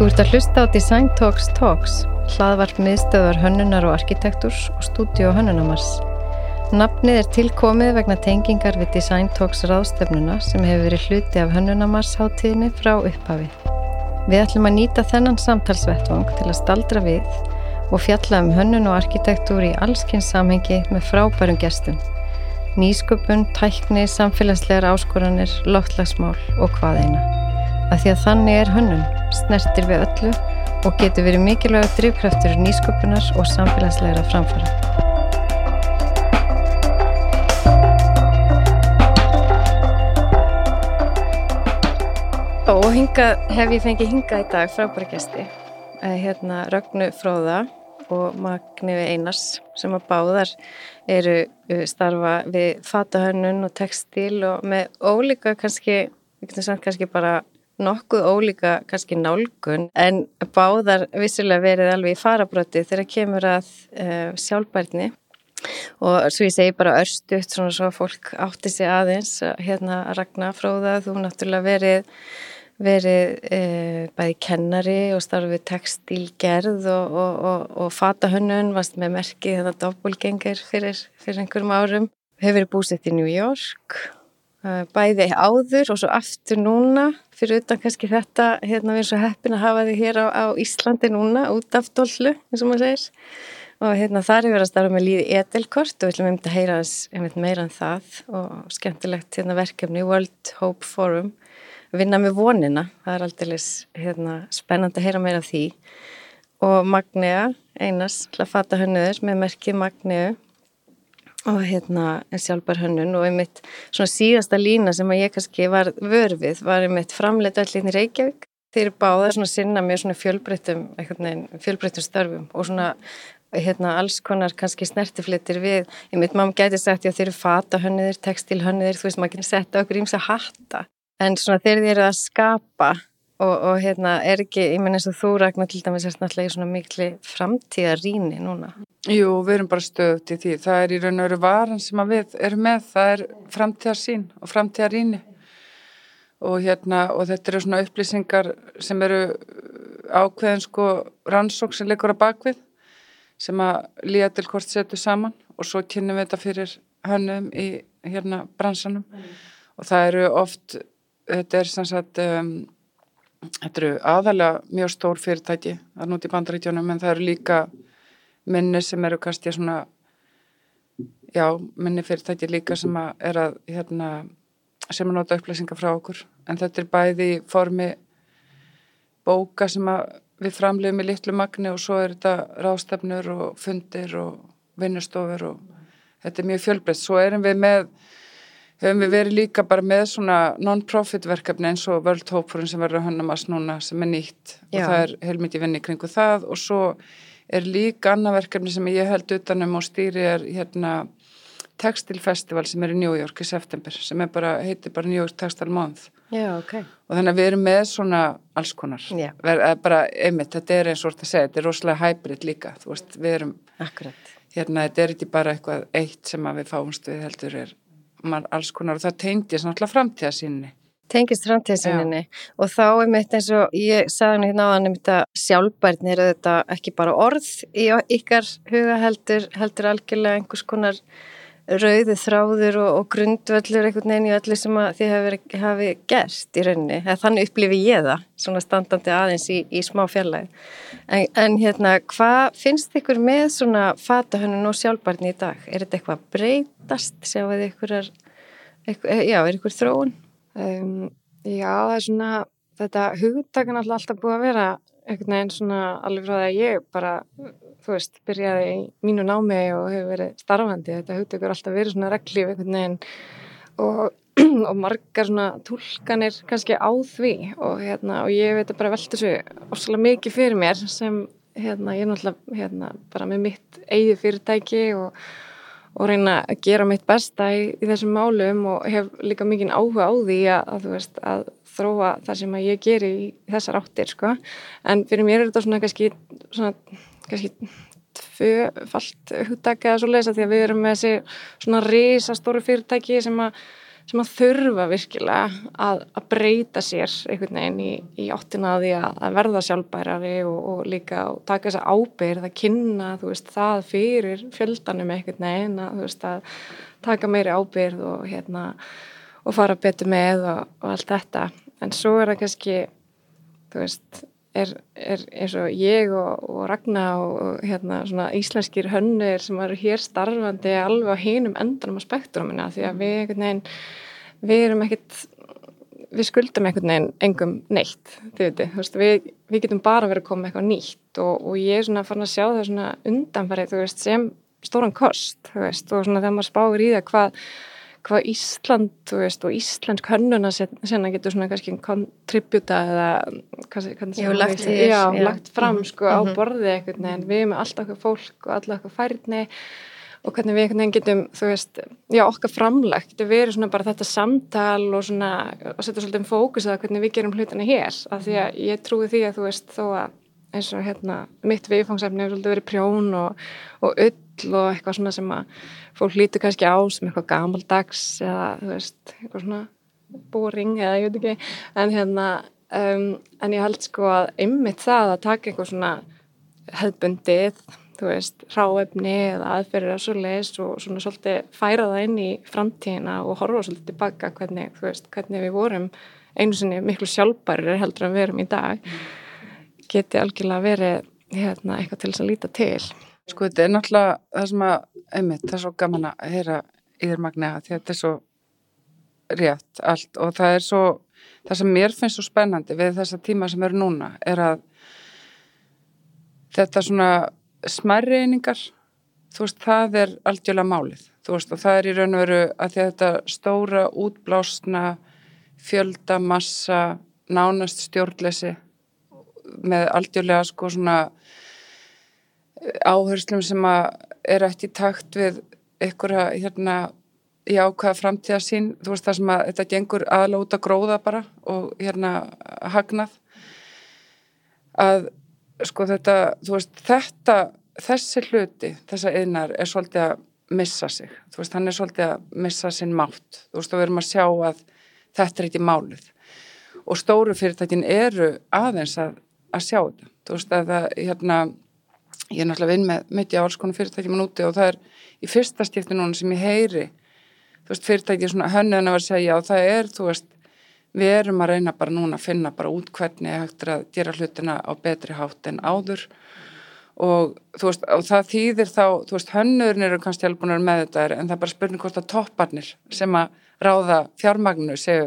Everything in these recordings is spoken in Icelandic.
Þú ert að hlusta á Design Talks Talks, hlaðvarp miðstöðar hönnunar og arkitekturs og stúdíu hönnunamars. Nafnið er tilkomið vegna tengingar við Design Talks ráðstefnuna sem hefur verið hluti af hönnunamars hátíðinni frá upphafi. Við ætlum að nýta þennan samtalsvettvang til að staldra við og fjalla um hönnun og arkitektúr í allskynns samhengi með frábærum gestum. Nýsköpun, tækni, samfélagslegar áskoranir, loftlagsmál og hvað eina. Að því að þannig er hönnun, snertir við öllu og getur verið mikilvægur drivkraftur nýsköpunar og samfélagslegra framfara. Og hinga, hef ég fengið hinga í dag frábæra gæsti, hérna Rögnu Fróða og Magni Einars sem að báðar eru uh, starfa við fatahönnun og textil og með ólíka kannski, kannski bara nokkuð ólíka kannski nálgun en báðar vissulega verið alveg í farabröti þegar kemur að uh, sjálfbærni og svo ég segi bara örstuðt svona svo að fólk átti sig aðeins hérna Ragnar Fróða þú náttúrulega verið verið e, bæði kennari og starfið textilgerð og, og, og, og fatahönnun, varst með merki þetta doppulgengur fyrir, fyrir einhverjum árum. Hefur verið búsett í New York, bæði áður og svo aftur núna, fyrir utan kannski þetta, hérna við erum svo heppin að hafa þið hér á, á Íslandi núna, út af dollu, eins og maður segir. Og hérna þar er verið að starfa með líði edelkort og við ætlum um að heyra meira en um það og skemmtilegt hérna verkefni World Hope Forum. Vinna með vonina, það er alltaf hérna, spennandi að heyra meira af því. Og Magnea Einars, hlafata hönnuður með merkið Magneu og hérna sjálfbar hönnun og einmitt svona síðasta lína sem að ég kannski var vörfið var einmitt framleitt allir í Reykjavík. Þeir báða svona sinna með svona fjölbreytum fjölbreytum störfum og svona hérna alls konar kannski snertiflitir við, ég mitt mamma gæti sagt já þeir eru fata hönnuðir, textil hönnuðir þú veist maður ekki setja okkur ímsa hatta. En svona þeir eru að skapa og, og hérna er ekki, ég menn eins og þú Ragnar til dæmis er náttúrulega í svona miklu framtíðaríni núna. Jú, við erum bara stöðt í því, það er í raun og veru varan sem við erum með, það er framtíðarsín og framtíðaríni og hérna og þetta eru svona upplýsingar sem eru ákveðin sko rannsók sem leikur að bakvið sem að líða til hvort setur saman. Og svo kynum við þetta fyrir hönnum í hérna bransanum. Mm. og það eru oft þetta er sannsagt um, þetta eru aðalega mjög stór fyrirtæki er núti í bandaríkjónum en það eru líka minni sem eru kannski svona já, minni fyrirtæki líka sem að er að hérna, sem að nota upplýsingar frá okkur. En þetta er bæði í formi bóka sem að við framlegum í litlu magni og svo er þetta rástefnur og fundir og vinnustofur og þetta er mjög fjölbreytt. Svo erum við með höfum við verið líka bara með svona non-profit verkefni eins og World Hope Forum sem verður að hönnumast núna sem er nýtt Já. og það er heilmikið vinni kringu það og svo er líka annað verkefni sem ég held utanum og stýri er hérna textilfestival sem er í New York í september sem bara, heitir bara New York Textile Month Já, okay. og þannig að við erum með svona alls konar Ver, bara einmitt, þetta er eins og þetta segja, þetta er rosalega hybrid líka, þú veist, við erum Akkurat. hérna, þetta er ekki bara eitthvað eitt sem að við fáumst við heldur er alls konar og það tengist náttúrulega framtíðasinni. Tengist framtíðasinni og þá er mitt eins og ég sagði hérna á hann um þetta sjálfbærni er þetta ekki bara orð í ykkar huga heldur, heldur algjörlega einhvers konar rauðu þráður og, og grundvöldur einhvern veginn í öllu sem þið hafi, hafi gert í rauninni. Þannig upplifi ég það, svona standandi aðeins í, í smá fjallæg. En, en hérna, hvað finnst ykkur með svona fatahönnun og sjálfbarni í dag? Er þetta eitthvað breytast? Sjáu þið er, eitthvað, já, er ykkur þróun? Um, já, það er svona, þetta hugdagan alltaf búið að vera einhvern veginn svona alveg frá það að ég bara þú veist, byrjaði í mínu námi og hefur verið starfandi, þetta hugtökur alltaf verið svona reglíf einhvern veginn og, og margar svona tólkanir kannski á því og hérna, og ég veit að bara velta svo ósala mikið fyrir mér sem hérna, ég er náttúrulega hérna bara með mitt eigið fyrirtæki og, og reyna að gera mitt besta í, í þessum málum og hef líka mikið áhuga á því að, að veist, að þróa það sem ég geri í þessar áttir, sko, en fyrir mér er þetta svona kannski svona kannski tvöfalt hugtækja eða svo leiðis að því að við erum með þessi svona risastóru fyrirtæki sem að sem að þurfa virkilega að, að breyta sér einhvern veginn í, í áttina að því að, að verða sjálfbærari og, og líka og taka þess að ábyrð að kynna veist, það fyrir fjöldanum einhvern veginn að, veist, að taka meiri ábyrð og, hérna, og fara betur með og, og allt þetta. En svo er það kannski þú veist er, er eins og ég og, og Ragnar og hérna, íslenskir hönnir sem eru hér starfandi alveg á hinum endanum á spektrumina því að við einhvern veginn við erum ekkert við skuldum einhvern veginn engum neitt veit, veist, við, við getum bara verið að koma með eitthvað nýtt og, og ég er svona farin að sjá það svona undanfarið sem stóran kost veist, og svona þegar maður spáir í það hvað hvað Ísland veist, og Íslensk hönnuna senna getur svona kannski kontributa eða já, lagt, já, já. lagt fram sko, mm -hmm. á mhm. borði eitthvað en við erum alltaf okkur fólk og alltaf okkur færni og hvernig við einhvern veginn getum þú veist, já okkar framlegt við erum svona bara þetta samtal og svona og setja svolítið um fókus að hvernig við gerum hlutina hér, af því að ég trúi því að þú veist þó að eins og hérna mitt viðfangsefni hefur svolítið verið prjón og, og öll og eitthvað svona sem að fólk lítur kannski á sem eitthvað gamaldags eða þú veist, eitthvað svona boring eða ég veit ekki. En hérna, um, en ég held sko að ymmit það að taka eitthvað svona hefðbundið þú veist, ráefni eða aðferðir að svo leis og svona svolítið færa það inn í framtíðina og horfa svolítið tilbaka hvernig, þú veist, hvernig við vorum einu sinni miklu sjálfbærir heldur en við erum í dag geti algjörlega verið hérna, eitthvað til þess að líta til Sko þetta er náttúrulega það sem að, einmitt, það er svo gaman að heyra í þér magniða því að þetta er svo rétt allt og það er svo, það sem mér finnst svo spennandi við þessa tíma sem eru núna er að þetta svona smærri einingar, þú veist, það er algjörlega málið, þú veist, og það er í raun og veru að þetta stóra útblásna fjölda massa nánast stjórnleysi með algjörlega sko svona áherslum sem er eftir takt við einhverja hérna í ákvaða framtíða sín þú veist það sem að þetta gengur aðla út að gróða bara og hérna hagnað. Að sko þetta þú veist þetta þessi hluti, þessa einar er svolítið að missa sig. Þú veist hann er svolítið að missa sinn mátt. Þú veist og við erum að sjá að þetta er ekki málið. Og stóru fyrirtækin eru aðeins að, að sjá þetta. Þú veist að það hérna ég er náttúrulega vinn með myndi á alls konar fyrirtækjum og núti og það er í fyrsta stífti núna sem ég heyri þú veist fyrirtækið svona hönnuðin að vera að segja og það er þú veist við erum að reyna bara núna að finna bara út hvernig hægtur að gera hlutina á betri hátt en áður. Og þú veist og það þýðir þá þú veist hönnuðin eru kannski alveg búin að vera með þetta en það er bara spurning hvort að topparnir sem að ráða fjármagnu séu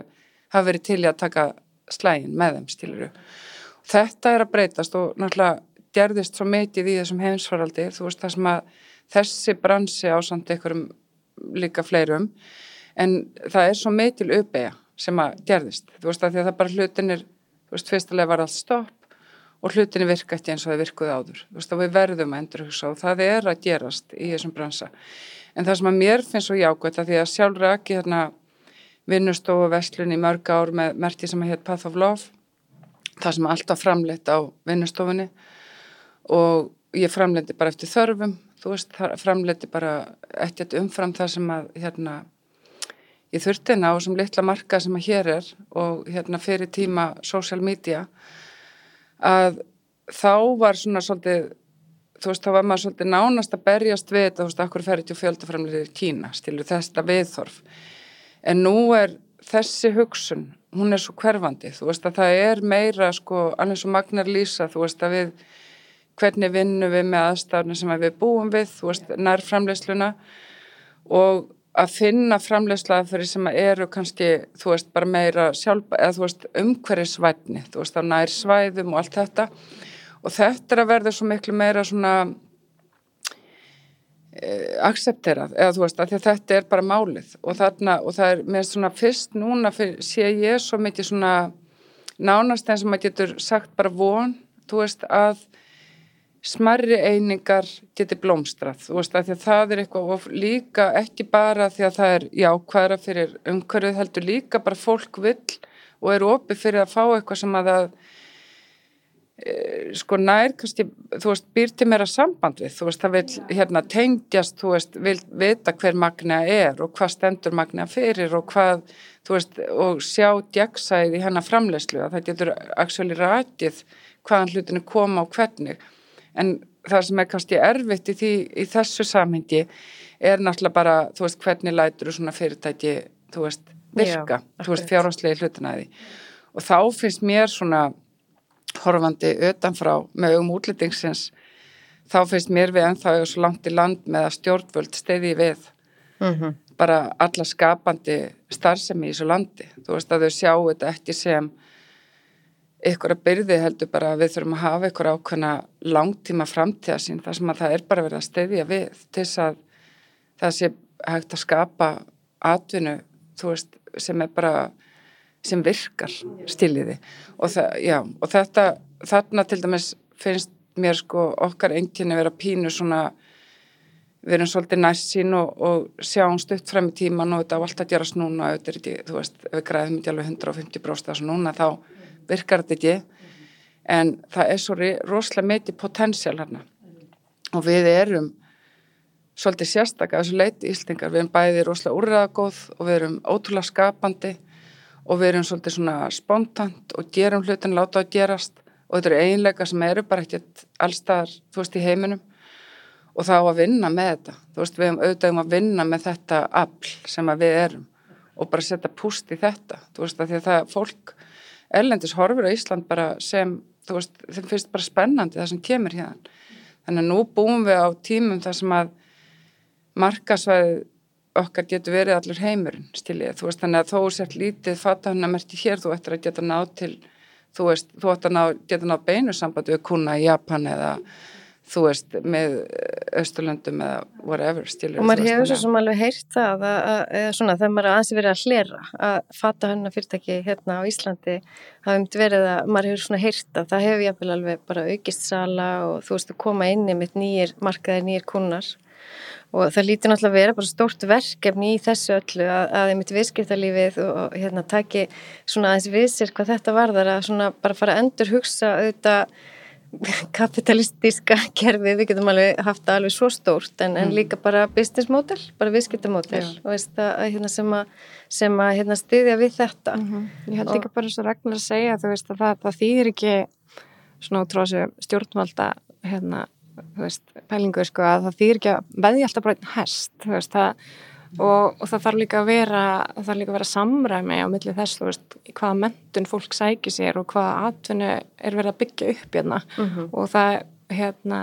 hafa verið til í að taka slægin með þeim þetta er að breytast og náttúrulega gerðist svo mikið í þessum heimsfaraldi þú veist það sem að þessi bransi á samt einhverjum líka fleirum en það er svo mikil uppeyja sem að gerðist. Þú veist að því að það bara hlutinir þú veist fyrstulega var allt stopp og hlutinir virka ekki eins og það virkuði áður. Þú veist að við verðum að endur hugsa og það er að gerast í þessum bransa. En það sem að mér finnst svo jákvæmt að því að sjálfur ekki hérna vinnustofu vestlun í mörg ár með merti sem að hétt Path of Love það sem alltaf framleitt á vinnustofunni og ég framleiti bara eftir þörfum þú veist, framleiti bara ekkert umfram það sem að hérna, ég þurfti ná sem litla marka sem að hér er og hérna fyrir tíma social media að þá var svona svolítið þú veist, þá var maður svolítið nánast að berjast við þetta, þú veist, akkur ferir til fjöldaframleitið í Kína, stilur þetta viðþorf en nú er þessi hugsun, hún er svo hverfandi þú veist að það er meira sko, alveg svo magnar lýsa, þú veist að við hvernig vinnum við með aðstafna sem við búum við, þú veist, nær framleysluna og að finna framleyslaðafyrir sem eru kannski, þú veist, bara meira sjálf, eða þú veist, umhverjusvætni, þú veist, á nær svæðum og allt þetta. Og þetta er að verða svo miklu meira svona eh, aksepterað, eða þú veist, þetta er bara málið. Og þarna, og það er með svona fyrst núna fyrir, sé ég svo mikið svona nánast eins og maður getur sagt bara von, þú veist, að smarri einingar geti blómstrað, þú veist að, að það er eitthvað og líka ekki bara því að það er jákvæðra fyrir umhverfið heldur líka bara fólk vill og eru opið fyrir að fá eitthvað sem að það e, sko nær, kannski, þú veist, býr til meira samband við, þú veist, það vil hérna tengjast, þú veist, vil vita hver magna er og hvað stendur magna fyrir og hvað, þú veist, og sjá djagsæði í hennar framlegslu að það getur actually rætið hvaðan hlutinu koma og hvernig en það sem er kannski erfitt í, því, í þessu samhengi er náttúrulega bara, þú veist, hvernig lætur svona fyrirtæki, þú veist, virka, Já, þú veist, fjárhanslegi hlutinæði og þá finnst mér svona horfandi utanfrá með um útlýtingsins þá finnst mér við ennþá eða svo langt í land með að stjórnvöld steyði við mm -hmm. bara alla skapandi starfsemi í þessu landi, þú veist, að þau sjáu þetta ekki sem ykkur að byrði heldur bara að við þurfum að hafa ykkur ákveðna langtíma framtíða sín þar sem að það er bara verið að stefja við til þess að það sé hægt að skapa atvinnu veist, sem er bara sem virkar stíliði og, það, já, og þetta þarna til dæmis finnst mér sko okkar enginni vera pínu svona við erum svolítið næst sín og, og sjáum stutt frem í tíman og þetta á allt að gerast núna, þetta er ekki, þú veist, ef við græðum ekki alveg 150 bróst þessu núna þá virkar þetta ekki. En það er svo rosalega meiti potensial hérna. Og við erum svolítið sérstaklega þessu leiti íslingar, við erum bæði rosalega úrraðagóð og við erum ótrúlega skapandi. Og við erum svolítið svona spontant og gerum hlutin láta að gerast. Og þetta eru einleika sem eru bara ekkert allstaðar, þú veist, í heiminum. Og þá að vinna með þetta. Þú veist, við erum auðvitað um að vinna með þetta afl sem að við erum. Og bara setja púst í þetta, þú veist, að því að það fólk ellendis horfur á Ísland bara sem, þú veist, þeim finnst bara spennandi það sem kemur hérna. Þannig að nú búum við á tímum þar sem að markasvæði okkar getur verið allur heimurinn, stiljið. Þú veist, þannig að þó sért lítið fattahunna merti hér, þú ættir að geta náð til, þú veist, þú ættir að ná, geta náð beinu sambandi við kuna í Japan eða þú veist, með Östurlöndum eða whatever stílur. Og maður hefur svo sem alveg heyrt það eða svona þegar maður aðeins verið að hlera að fata hennar fyrirtæki hérna á Íslandi hafum verið að maður hefur svona heyrt að það hefur jáfnvel alveg bara aukist sala og þú veist að koma inn í mitt nýjir markaðir, nýjir kunnar og það líti náttúrulega að vera bara stórt verkefni í þessu öllu að, að ég mitt viðskiptalífið og, og hérna taki svona aðeins við sér hvað þetta varðar að svona bara fara að endur hugsa auðvitað kapitalistíska kerfi, við getum alveg haft það alveg svo stórt en, en mm. líka bara business model, bara viðskiptamodel og veist að hérna, sem að, sem að hérna, styðja við þetta mm -hmm. Ég held líka bara eins og Ragnar að segja veist að það, það þýðir ekki svona útráðsum stjórnvalda hérna, veist, pælingu sko að það þýðir ekki að veðja alltaf bara einn hest, það og, og það þarf líka að vera það þarf líka að vera samræmi á millið þess veist, hvaða mentun fólk sækir sér og hvaða atvinnu er verið að byggja upp hérna mm -hmm. og það hérna,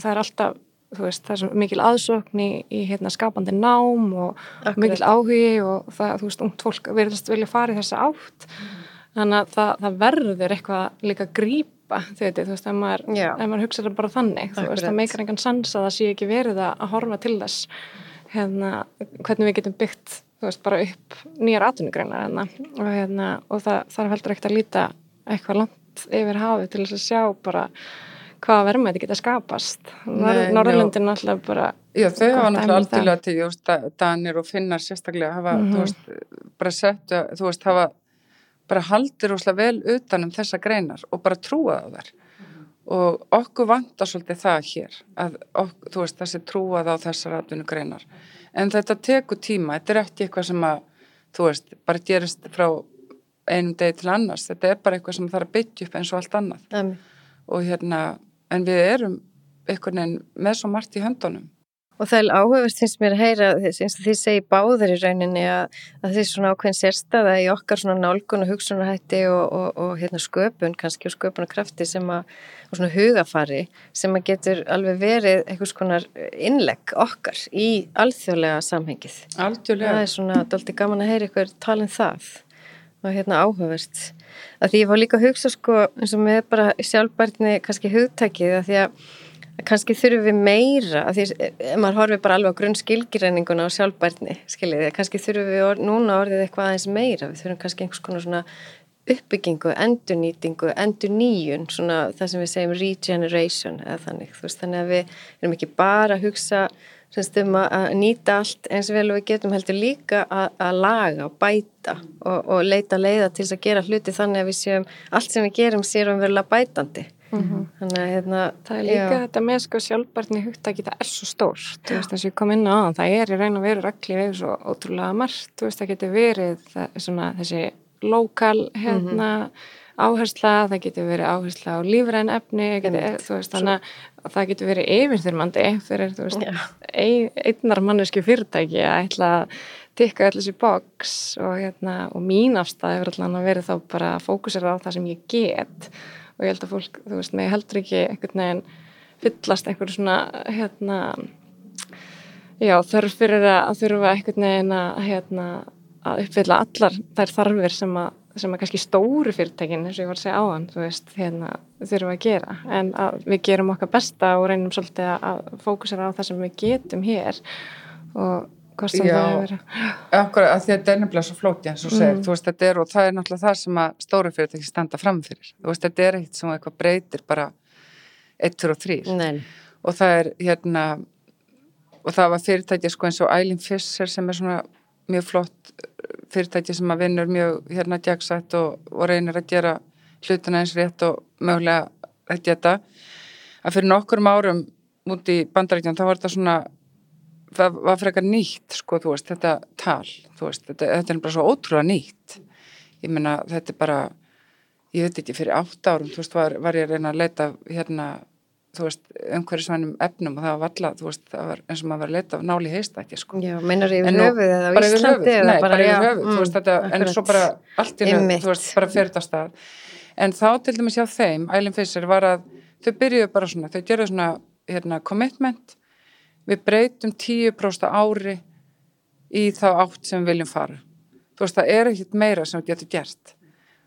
það er alltaf veist, það er mikil aðsókn í, í hérna, skapandi nám og Akkurat. mikil áhugi og það, þú veist, ungt fólk vilja fara í þessa átt mm. þannig að það, það verður eitthvað líka grípa þetta, þú veist, ef maður, maður hugsaður bara þannig, Akkurat. þú veist, það meikar engan sans að það sé ekki verið að horfa til þess hérna, hvernig við getum byggt veist, bara upp nýjar atvinnugreinar hérna. og, hérna, og það þarf heldur ekkert að líta eitthvað langt yfir hafið til þess að sjá bara hvað verðum þetta geta skapast Norrlundin alltaf bara Já þau hafa náttúrulega alltaf til Danir og Finnar sérstaklega hafa mm -hmm. veist, bara sett þú veist hafa bara haldir óslega vel utanum þessa greinar og bara trúa á þær og okkur vantar svolítið það hér að okkur, þú veist þessi trúað á þessar atvinnu greinar en þetta tekur tíma, þetta er ekki eitthvað sem að þú veist, bara gerist frá einum degi til annars. Þetta er bara eitthvað sem þarf að byggja upp eins og allt annað. Amen. og hérna en við erum einhvern veginn með svo margt í höndunum Og það er áhugavert finnst mér að heyra eins og því segi báður í rauninni að, að því svona ákveðin sérstaða í okkar svona nálgun og hugsunarhætti og, og, og hérna sköpun kannski og sköpunarkrafti sem að, og svona hugafari sem að getur alveg verið einhvers konar innlegg okkar í alþjóðlega samhengið. Alþjóðlega. Það er svona daldi gaman að heyra ykkur talin um það og hérna áhugavert. Að því ég var líka að hugsa sko eins og með bara sjálfbærtni kannski hugtækið að því að kannski þurfum við meira því að maður horfið bara alveg á grunn skilgiræninguna og sjálfbærni, skiljiði kannski þurfum við or, núna orðið eitthvað aðeins meira. Við þurfum kannski einhvers konar svona uppbyggingu, endurnýtingu, endurníun svona það sem við segjum regeneration eða þannig, þú veist, þannig að við erum ekki bara að hugsa um að nýta allt eins og vel og við getum heldur líka að, að laga og bæta og, og leita leiða til að gera hluti þannig að við séum allt sem við gerum séum verulega bætandi -hmm. þannig að hérna það er líka já. þetta með sko sjálfbarni hugtaki það er svo stórt, þú veist, þess að ég kom inn á það er í raun og veru regli við svo ótrúlega margt, þú veist, það getur verið það, svona, þessi lokal hérna mm -hmm áhersla, það getur verið áhersla á lífræn efni, getur, veist, þannig að það getur verið yfirþyrmandi fyrir ein, einnar mannesku fyrirtæki að ætla að tikka allir þessi boks og, hérna, og mín afstæði verður alltaf að vera þá bara að fókusera á það sem ég get og ég held að fólk, þú veist, mig heldur ekki einhvern veginn fyllast einhverju svona hérna já, þarf fyrir að þurfa einhvern veginn að hérna að uppfylla allar þær þarfir sem að sem að kannski stóru fyrirtækin eins og ég var að segja áðan þú veist, hérna, þurfum að gera. En að við gerum okkar besta og reynum svolítið að fókusera á það sem við getum hér. Og hvað sem það hefur verið. Akkurat, að þetta er nefnilega svo flóti eins og segir, mm. þú veist, þetta er og það er náttúrulega það sem að stóru fyrirtæki standa framfyrir þú veist, þetta er eitt sem eitthvað breytir bara 1, 2 og 3 og það er hérna og það var fyrirtæki sko eins og Eileen Fisser sem er svona mjög flott fyrirtæki sem að vinnur mjög hérna djagsætt og, og reynir að gera hlutuna eins rétt og mögulega geta. Að fyrir nokkurum árum út í bandarækjan þá var þetta svona það var frekar nýtt sko þú veist þetta tal þú veist þetta, þetta er bara svo ótrúlega nýtt. Ég menna þetta er bara ég veit ekki fyrir átt árum þú veist var, var ég að reyna að leita hérna umhverjusvænum efnum og það var valla, það var eins og maður var að leta af náli heistætti, sko. Já, meinar yfir höfuð eða á Íslandi eða bara, bara yfir höfuð, mm, þetta, en svo bara allt í veist, bara fyrir þetta stað. En þá til dæmis hjá þeim Eileen Fischer var að, þau byrjuðu bara svona þau gerðu svona, hérna, commitment við breytum 10% ári í þá átt sem við viljum fara, þú veist, það er ekkit meira sem þú getur gert.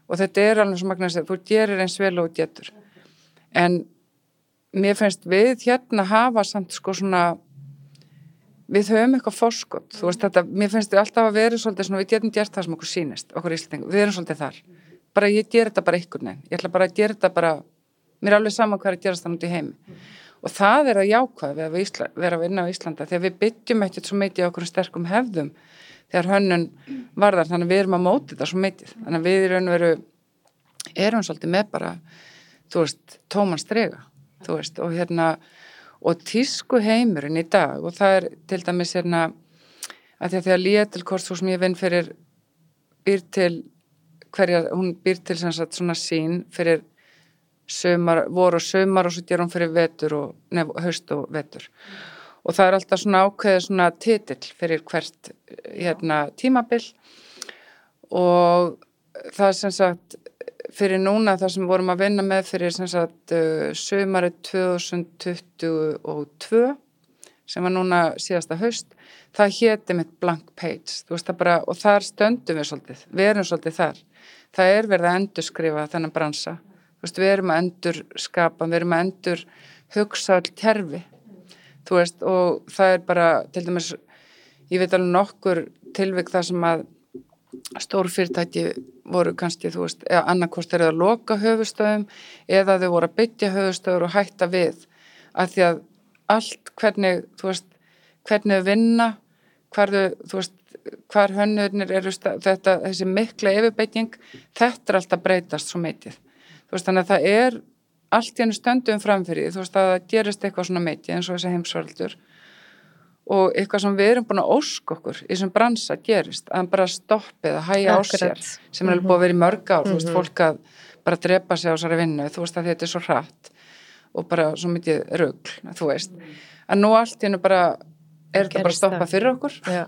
Og þetta er alveg svo magna að segja, þú gerir eins vel og getur. En mér finnst við hérna hafa samt sko svona við höfum eitthvað fórskott, þú veist þetta mér finnst við alltaf að vera svolítið svona við getum gert það sem okkur sínist, okkur íslendingu, við erum svolítið þar. Bara ég ger þetta bara ykkur neinn ég ætla bara að gera þetta bara, mér er alveg saman hvað er að gerast það núti í heimi og það er að jákvæða við að Ísla, vera að vinna á Íslanda þegar við byggjum ekkert svo meitið okkur sterkum hefðum þegar hönnun varðar þannig að við erum að móti þetta svo meitið þannig að við erum, erum svolítið með bara, veist, tóman strega veist, og hérna og tísku heimurinn í dag og það er til dæmis hérna að að Lietilkort þú sem ég vinn fyrir býr til hverja, hún býr til sagt, svona sín fyrir sömar, voru og sömar og svo ger hún fyrir vetur og, nefn, haust og vetur. Og það er alltaf svona ákveðið svona titill fyrir hvert hérna tímabill og það er sem sagt fyrir núna þar sem vorum að vinna með fyrir sem sagt uh, sömarið 2022 sem var núna síðasta haust það hétti mitt blank page. Bara, og þar stöndum við svolítið við erum svolítið þar. Það er verið að endurskrifa þennan bransa veist, við erum að endurskapa við erum að endur hugsa all kerfi veist, og það er bara til dæmis ég veit alveg nokkur tilvik þar sem að stórfyrirtæki voru kannski, þú veist, eða annarkost er að loka höfustöðum eða þau voru að bytja höfustöður og hætta við að því að allt hvernig, þú veist, hvernig þau vinna, hvar þau, þú veist, hvar hönnurnir eru þetta, þessi mikla yfirbytjing, þetta er alltaf breytast svo meitið. Veist, þannig að það er allt í hennu stöndum framfyrir, þú veist, að það gerist eitthvað svona meitið eins og þessi heimsvöldur og eitthvað sem við erum búin að ósk okkur í þessum bransa gerist, að hann bara stoppið að hæja á sér, sem er búin að vera í mörg ár, mm -hmm. þú veist, mhm. fólk að bara drepa sig á þessari vinnu, þú veist að þetta er svo hratt og bara svo mikið rögl, þú veist, að nú allt í hennu bara, er þetta bara að stoppa fyrir okkur, Já,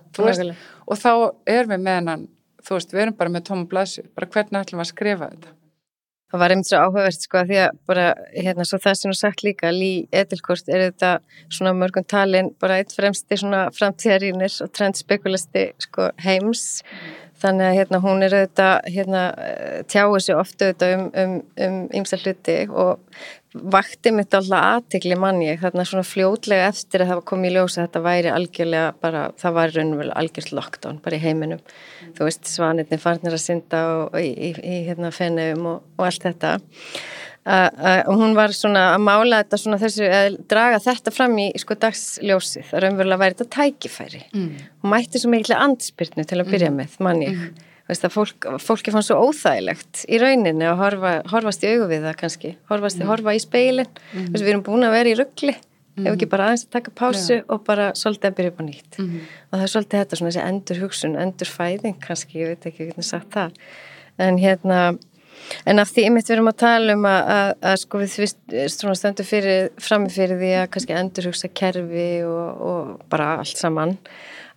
og þá er við með hennan, þú veist, við erum bara með tóma blæsi, bara hvernig ætlum við að skrifa þetta Það var einmitt svo áhugavert sko að því að bara hérna svo það sem þú sagt líka Lí Edilkort er þetta svona mörgum talin bara eitt fremsti svona framtíðarínir og trendspekulasti sko heims þannig að hérna hún er auðvitað hérna tjáu sér ofta auðvitað um, um, um ymsa hluti og vakti mitt alltaf aðtikli manni þarna svona fljótlega eftir að það komið í ljósa þetta væri algjörlega bara það var raunverulega algjörst lockdown bara í heiminum. Þú veist svanirni farnir að synda og, í, í, í hérna fennum og, og allt þetta og hún var svona að mála þetta svona þessu að draga þetta fram í sko dagsljósi það raunverulega væri þetta tækifæri mm. hún mætti svo mikilvæg andspyrnu til að byrja mm. með manni mm. veist að fólk, fólki fann svo óþægilegt í rauninni að horfa, horfast í augu við það kannski, horfast, mm. horfa í speilin mm. við erum búin að vera í ruggli. Ef ekki bara aðeins að taka pásu og bara svolítið að byrja upp á nýtt. Mm. og það er svolítið þetta svona þessi endur hugsun, endur fæðing kannski, ég veit ekki hvernig sagt það. En hérna en af því ymitt við erum að tala um að, að, að sko við svona stöndu fyrir framifyrir því að kannski endur hugsa kerfi og, og bara allt saman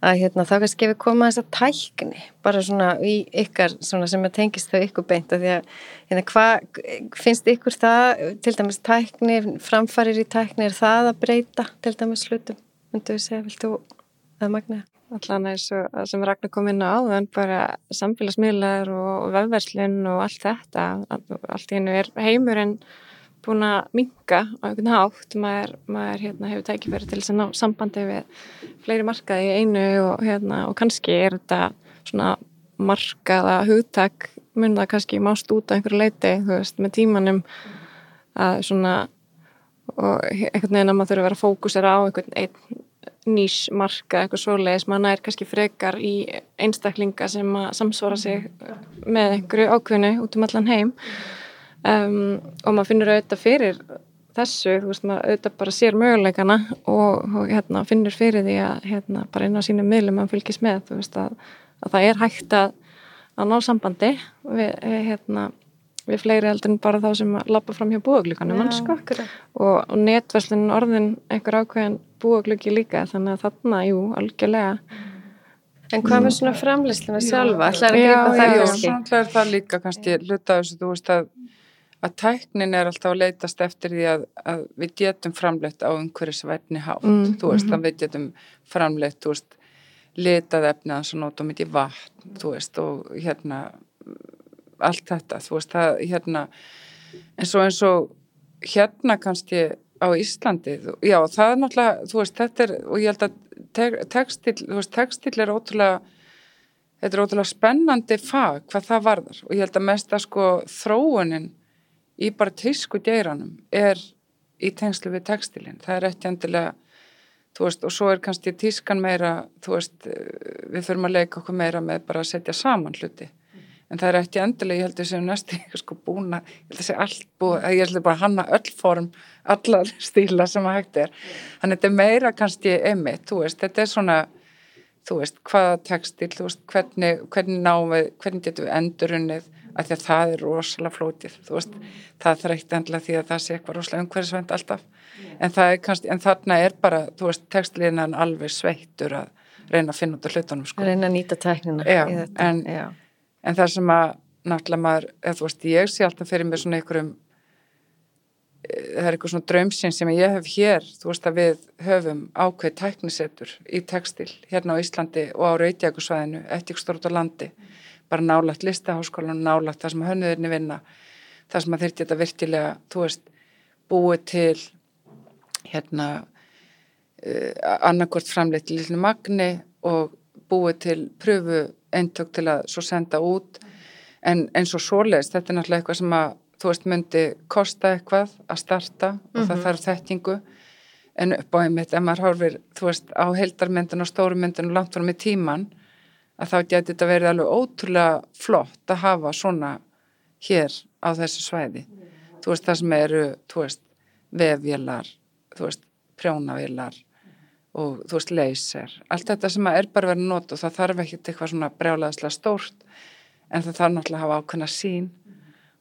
að hérna, þá kannski við koma að þessa tækni bara svona í ykkar svona sem að tengist þau ykkur beint að því að hérna, hvað finnst ykkur það til dæmis tækni, framfarir í tækni er það að breyta til dæmis slutum, myndu við segja, viltu það magna? Eins og sem Ragnar kom inn á áðan bara samfélagsmiðlar og vefverslun og allt þetta allt í hennu er heimurinn búin að minga á einhvern hátt. Maður, maður hérna, hefur tækifæri til þess að ná sambandi við fleiri markaði í einu og, hérna, og kannski er þetta svona markaða hugtak. Mun það kannski mást út á einhverju leiti veist, með tímanum að svona og einhvern veginn að maður þurfa að vera fókusera á einhvern einn nýsmarka eitthvað svoleiðis, maður nær kannski frekar í einstaklinga sem að samsvara sig með einhverju ákveðinu út um allan heim um, og maður finnur auðvitað fyrir þessu, þú veist maður auðvitað bara sér möguleikana og, og hérna, finnur fyrir því að hérna, bara inn á sínum miðlum maður fylgis með, þú veist að, að það er hægt að, að ná sambandi við, hérna, við fleiri heldur en bara þá sem lappa fram hjá búaglíkanum sko, og, og netverslinin orðin einhver ákveðin búaglíki líka þannig að þarna, jú, algjörlega En hvað með svona framlýsluna sjálfa? Það er að gripa það kannski? Já, svona er það líka kannski hluta þessu, þú veist að að tæknin er alltaf að leytast eftir því að, að við getum framleitt á umhverjusvætni hátt, mm, þú veist, mm -hmm. að við getum framleitt, þú veist, litað efnið hans og nótum í vatn, þú veist, og hérna, allt þetta, þú veist, það, hérna, eins og eins og hérna kannski á Íslandi, já, það er náttúrulega, þú veist, þetta er, og ég held að textil, þú veist, textil er ótrúlega, þetta er ótrúlega spennandi fag, hvað það varðar, og ég held að mest að sko þróunin í bara tísku deiranum er í tengslu við textilinn. Það er ekki endilega, veist, og svo er kannski tískan meira, veist, við þurfum að leika okkur meira með bara að setja saman hluti. En það er ekki endilega, ég held að séum næstu sko búna, ég held að sé allt búið, ég held að bara hanna öll form, allar stíla sem að hægt er. Þannig að þetta er meira kannski veist, þetta er svona, þú veist, hvaða textil, þú veist, hvernig, hvernig náum við, hvernig getum við endurunnið, af því að það er rosalega flótið þú veist, það þarf ekkert endla því að það sé eitthvað rosalega umhverfisvend alltaf. En það er kannski, en þarna er bara þú veist, textlíðinan alveg sveittur að reyna að finna út af hlutunum sko. reyna að nýta tæknina já, en, en það sem að náttúrulega maður, eða þú veist, ég sé alltaf fyrir mig svona einhverjum eh, það er eitthvað svona draumsinn sem ég hef hér, þú veist að við höfum ákveð tæknisettur í textil hérna á Íslandi og á Reykjavíkusvæðinu, eftir stórt á landi bara nálagt listaháskólan, nálagt það sem hönnuðinni vinna, það sem að þeir geta virkilega, þú veist, búið til hérna uh, annarkort framleitt lillinu magni og búið til pröfu eintök til að svo senda út en eins og svoleiðist, þetta er náttúrulega eitthvað sem að þú veist myndi kosta eitthvað að starta og mm -hmm. það mhm. þarf þekkingu en upp á einmitt, ef maður hálfur þú veist, á heldarmyndin og stórumyndin og langt fram í tíman að þá getur þetta verið alveg ótrúlega flott að hafa svona hér á þessu svæði. Þú veist það sem eru, veist, vefvélar, þú veist, prjónavélar og þú veist, leyser. Allt þetta sem er bara verið nót og það þarf ekkert eitthvað svona brjálaðislega stórt en það þarf náttúrulega að hafa ákveðna sín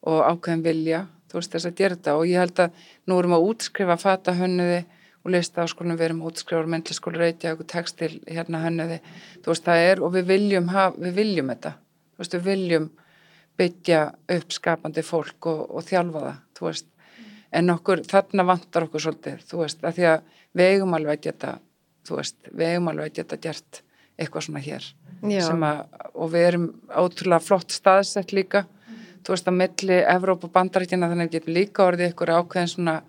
og ákveðin vilja, þú veist, þess að gera þetta og ég held að nú erum að útskrifa fatahönnuði og lista áskólum, við erum útskrifur myndliskólu reyti og tekstil hérna hönnuði. Þú veist það er og við viljum haf, við viljum þetta, þú veist við viljum byggja upp skapandi fólk og, og þjálfa það, þú veist. En okkur, þarna vantar okkur svolítið, þú veist, að því að við eigum alveg að geta, þú veist, við eigum alveg að geta gert eitthvað svona hér að, og við erum ótrúlega flott staðsett líka, þú veist að milli Evróp og bandaríkina þannig getum líka orðið ykkur ákveðin svona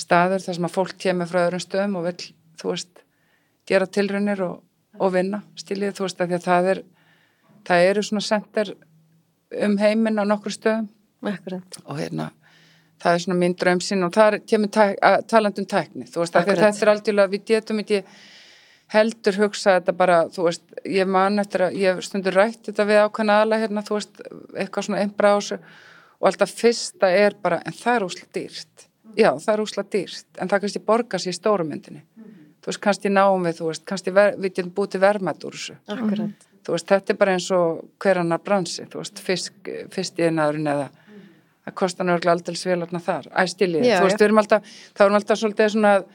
staður þar sem að fólk kemur frá öðrum stöðum og vil, þú veist, gera tilrönnir og, og vinna, stílið, þú veist, að því að það er, það eru svona sendir um heiminn á nokkur stöðum Akkurat. og hérna, það er svona mín draumsinn og það kemur talandum tækni, þú veist, að þetta er aldrei, við getum ekki, heldur hugsa þetta bara, þú veist, ég man eftir að ég stundur rætt þetta við ákveðna aðla hérna, þú veist, eitthvað svona einbra á þessu og alltaf fyrsta er bara, en það er úsla dýrt. Já, það er úsla dýrt, en það kannski borgar sér í stórumyndinni. Þú veist, kannski náum við, þú veist, kannski ver, við getum búið til verðmætt úr þessu. Akkurat. Þú veist, þetta er bara eins og hver annar bransi, þú veist, fisk, fyrst í einaðurinn eða það kostar nörgulega aldrei svélarna þar, æstilið, þú veist, við erum alltaf, þá erum alltaf svolítið svona að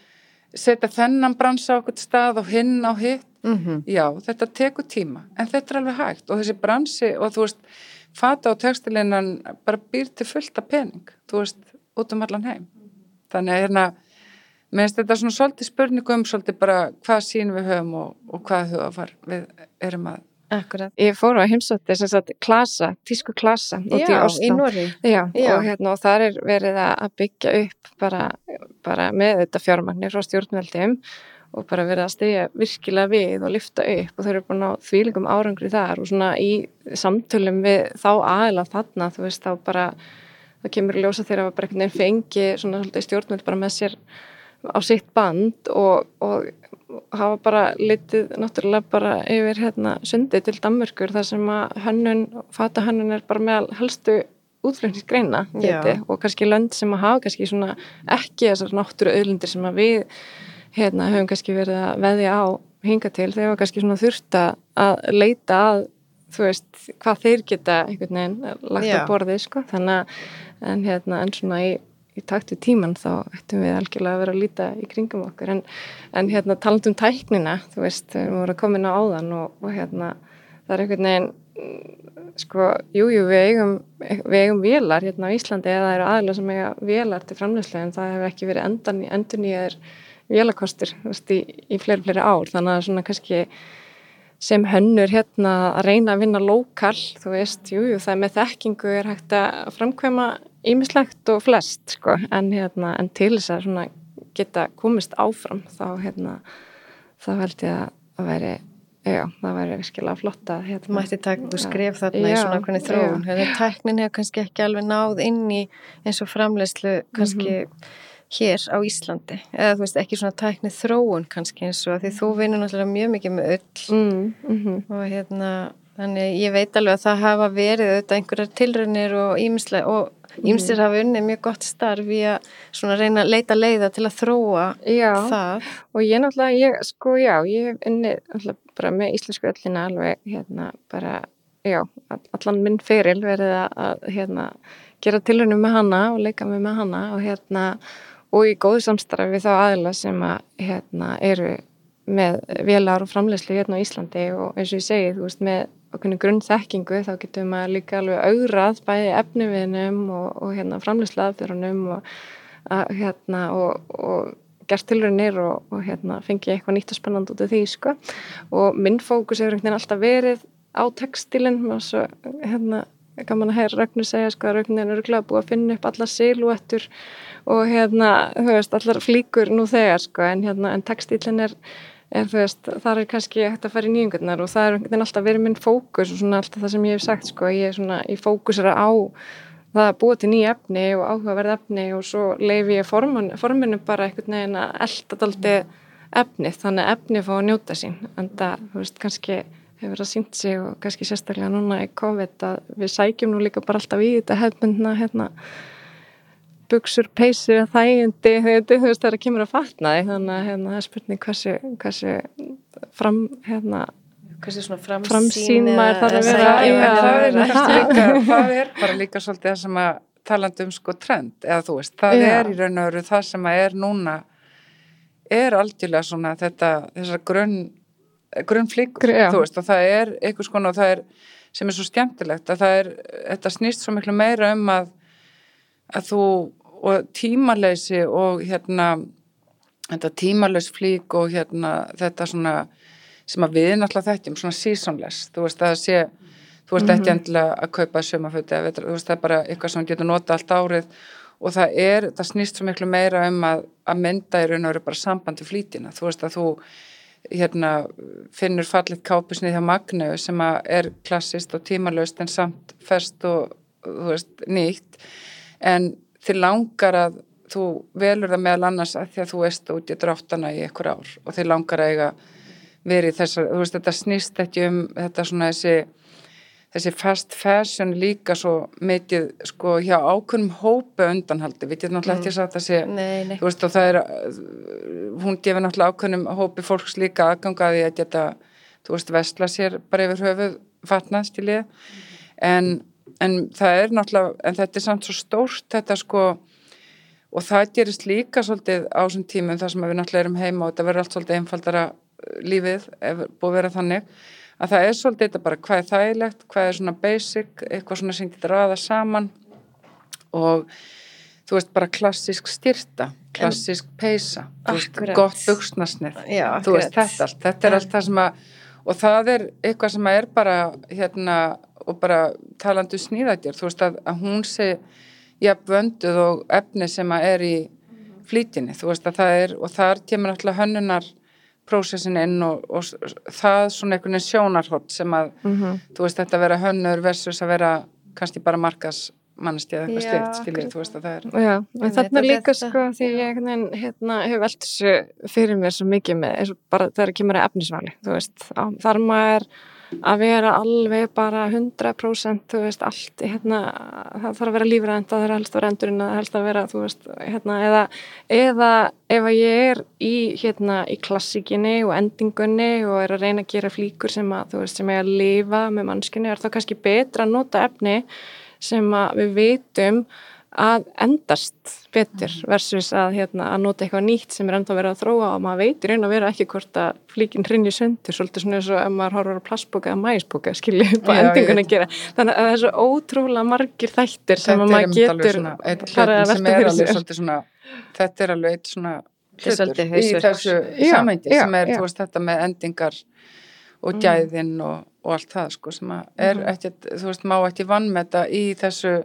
setja þennan bransa á okkur stað og hinn á hitt, Mm já, þetta tekur tíma, en þetta er alveg hægt og þessi bransi og þú veist, fata og textilinnan bara býr til fullt af pening, þú veist, út um allan heim. Þannig að hérna, mér finnst þetta svona svolítið spurningu um svolítið bara hvað sín við höfum og, og hvað hugafar við erum að Akkurat. Ég fór á heimsótti sem sagt klasa, tísku klasa út í Já. og hérna og þar er verið að byggja upp bara, bara með þetta fjármagnir frá stjórnveldum og bara verið að stegja virkilega við og lifta upp og þau eru búin á þvílingum árangri þar og svona í samtölum við þá aðila þarna, þú veist, þá bara það kemur í ljósa þegar að bara einhvern veginn fengi svona svolítið stjórnveld bara með sér á sitt band og, og hafa bara litið náttúrulega bara yfir hérna sundi til Danmörkur þar sem að hönnun, fata hönnun er bara meðal helstu geti, og kannski lönd sem að hafa kannski svona ekki þessar náttúru auðlindir sem að við hérna höfum kannski verið að veðja á hinga til, hafa kannski svona þurft að- að leita að þú veist, hvað þeir geta einhvern veginn lagt Já. á borðið, sko, þannig að en hérna, en svona í, í takt við tíman þá ættum við algjörlega að vera að líta í kringum okkur, en, en hérna taland um tæknina, þú veist, við vorum að koma inn á áðan og, og hérna það er einhvern veginn sko, jújú, jú, við eigum við eigum vélar hérna á Íslandi eða það eru aðlega sem eiga vélar til framleyslu en það hefur ekki verið endan, endur nýjar vélakostur, þú veist, í, í fleiri, fleiri ár, þannig að svona kannski sem hönnur hérna að reyna að vinna lokal, þú veist, jújú, jú, það með þekkingu er hægt að framkvæma ýmislegt og flest, sko, en hérna, en til þess að svona geta komist áfram, þá hérna, þá held ég að væri, já, það væri virkilega flott að Það hérna, mætti taka einhver skref þarna í Já, svona hvernig þróun. Að tæknin hefur kannski ekki alveg náð inn í eins og framleiðslu kannski hér á Íslandi. Eða þú veist ekki svona tækni þróun kannski eins og því þú vinnur náttúrulega mjög mikið með öll mm, mm og hérna þannig ég veit alveg að það hafa verið auðvitað einhverjar tilraunir og ímslega og ímstir hafa unnið mjög gott starf í að svona reyna að leita leiða til að þróa Já, það. og ég náttúrulega, ég, sko, já, ég hef unnið náttúrulega bara með íslensku öllina alveg, hérna, bara, já, all- allan minn feril verið að, hérna, gera tilraunum með hana og leika mig með hana og hérna, og í góðu samstarfi við þá aðila sem að, hérna, eru með vélar og framleiðslu hérna á Íslandi og eins og ég segi, þú veist, með okkur grunnþekkingu þá getum maður líka alveg augrað bæði efnivinum og, og hérna framleiðslu aðfjörunum og, að, hérna, og, og gert tilraunir og, og hérna fengi eitthvað nýtt og spennand út af því, sko. Og minn fókus hefur einhvern veginn alltaf verið á textilin og svo hérna gaman að heyra Ragnar segja sko að Ragnar er örgulega búið að finna upp alla silúettur og hérna, þú veist, allar flíkur nú þegar sko, en hérna, en textílinn er, er þú veist, þar er kannski hægt að fara í nýjungarnar og það er einhvern veginn alltaf verið minn fókus og svona alltaf það sem ég hef sagt sko, ég er svona, ég fókusera á það að búa til nýja efni og áhugaverð efni og svo leifi ég formun, forminu bara einhvern veginn að elda daldi efnið, þannig að efni fá að njóta sín, en það, þú veist, kannski hefur það sínt sig og kannski sérstaklega núna í COVID að við sækjum nú líka bara alltaf í þetta hefbundna hérna buksur, peysur, þægindi þú veist það er að kemur að fatna þannig að hérna, það er spurning hversu, hversu fram, hérna Hversu svona framsýn, Framsýn maður þarf að vera, já. það, er það er bara líka svolítið það sem að talandi um sko trend? Eða þú veist, það Já. er í raun og veru það sem að er núna er algjörlega svona þetta þessar grunn grunnflíkur, þú veist og það er einhvers konar og það er sem er svo skemmtilegt að það er, þetta snýst svo miklu meira um að að þú og tímaleysi og hérna þetta tímalaus flík og hérna þetta svona sem að við náttúrulega þekkjum, svona seasonless. Þú veist að sé, þú veist ekki endilega að kaupa sömaföti þú veist það er bara eitthvað sem getur nota allt árið. Og það er, það snýst svo miklu meira um að, að mynda í raun og veru bara sambandi flítina, þú veist að þú hérna finnur fallit kápusnið hjá Magneu sem að er klassist og tímalaust en samt fest og þú veist nýtt en þið langar að þú velur það meðal annars að því að þú veist út í dráttana í einhver ár og þið langar að eiga verið þessar, þú veist, þetta snýst ekki um þetta svona þessi þessi fast fashion líka svo mikið sko hjá ákveðnum hópu undanhaldi, við getum náttúrulega ekki Mm. sagt að sé, Nei, nei. þú veist og það er hún gefur náttúrulega ákveðnum hópi fólks líka aðgangaði að geta þú veist, vestla sér bara yfir höfuð fatnað stílið en, en það er náttúrulega en þetta er samt svo stórt þetta sko. Og það gerist líka svolítið á þessum tímum þar sem við náttúrulega erum heima og þetta verður allt svolítið einfaldara uh, lífið ef búið að vera þannig að það er svolítið þetta bara hvað er þægilegt, hvað er svona basic, eitthvað svona sem getur aða saman. Og þú veist bara klassísk styrta, klassísk peysa, þú veist, gott buksnasnið, Já, þú veist þetta allt, þetta er allt það sem að og það er eitthvað sem er bara hérna og bara talandu sníðagjör, þú veist að, að hún sé jafn vönduð og efni sem að er í flýtinni, þú veist að það er og þar kemur náttúrulega hönnunar prósessin inn og, og það svona einhvern veginn sjónarhótt sem að Mhm. þú veist þetta að vera hönnur versus að vera kannski bara markas mannesti eða eitthvað slikt skiljið, þú veist að það er Já, en þarna líka þetta- sko því ég hérna, hef velt þessu fyrir mér svo mikið með, eins og bara þegar kemur að efnisvali, þú veist, á, þar maður að vera alveg bara 100% þú veist, allt, hérna það þarf að vera lífrænt, það þarf helst að vera endurinn það helst að vera, þú veist, hérna eða, eða ef að ég er í hérna, í klassíkinni og endingunni og er að reyna að gera flíkur sem að, þú veist, sem er að lifa með mannskinni, er þá kannski betra að nota efni sem að við vitum að endast betur versus að, hérna, að nota eitthvað nýtt sem er ennþá verið að þróa og maður veitir einn að vera ekki hvort að flíkin hrinni sundur, svolítið svona eins og ef maður horfur á plastboka eða mæsboka, skiljið upp á Já, endingun ég- að gera. Þannig að það er svo ótrúlega margir þættir sem að maður getur farið að velta er fyrir svona þetta er alveg eitt svona hlutur í þessu já, sem er, já. þú veist, þetta með endingar og Mm. gæðin og, og allt það, sko, sem að er Mhm. ekki, þú veist, má ekki vannmeta í þessu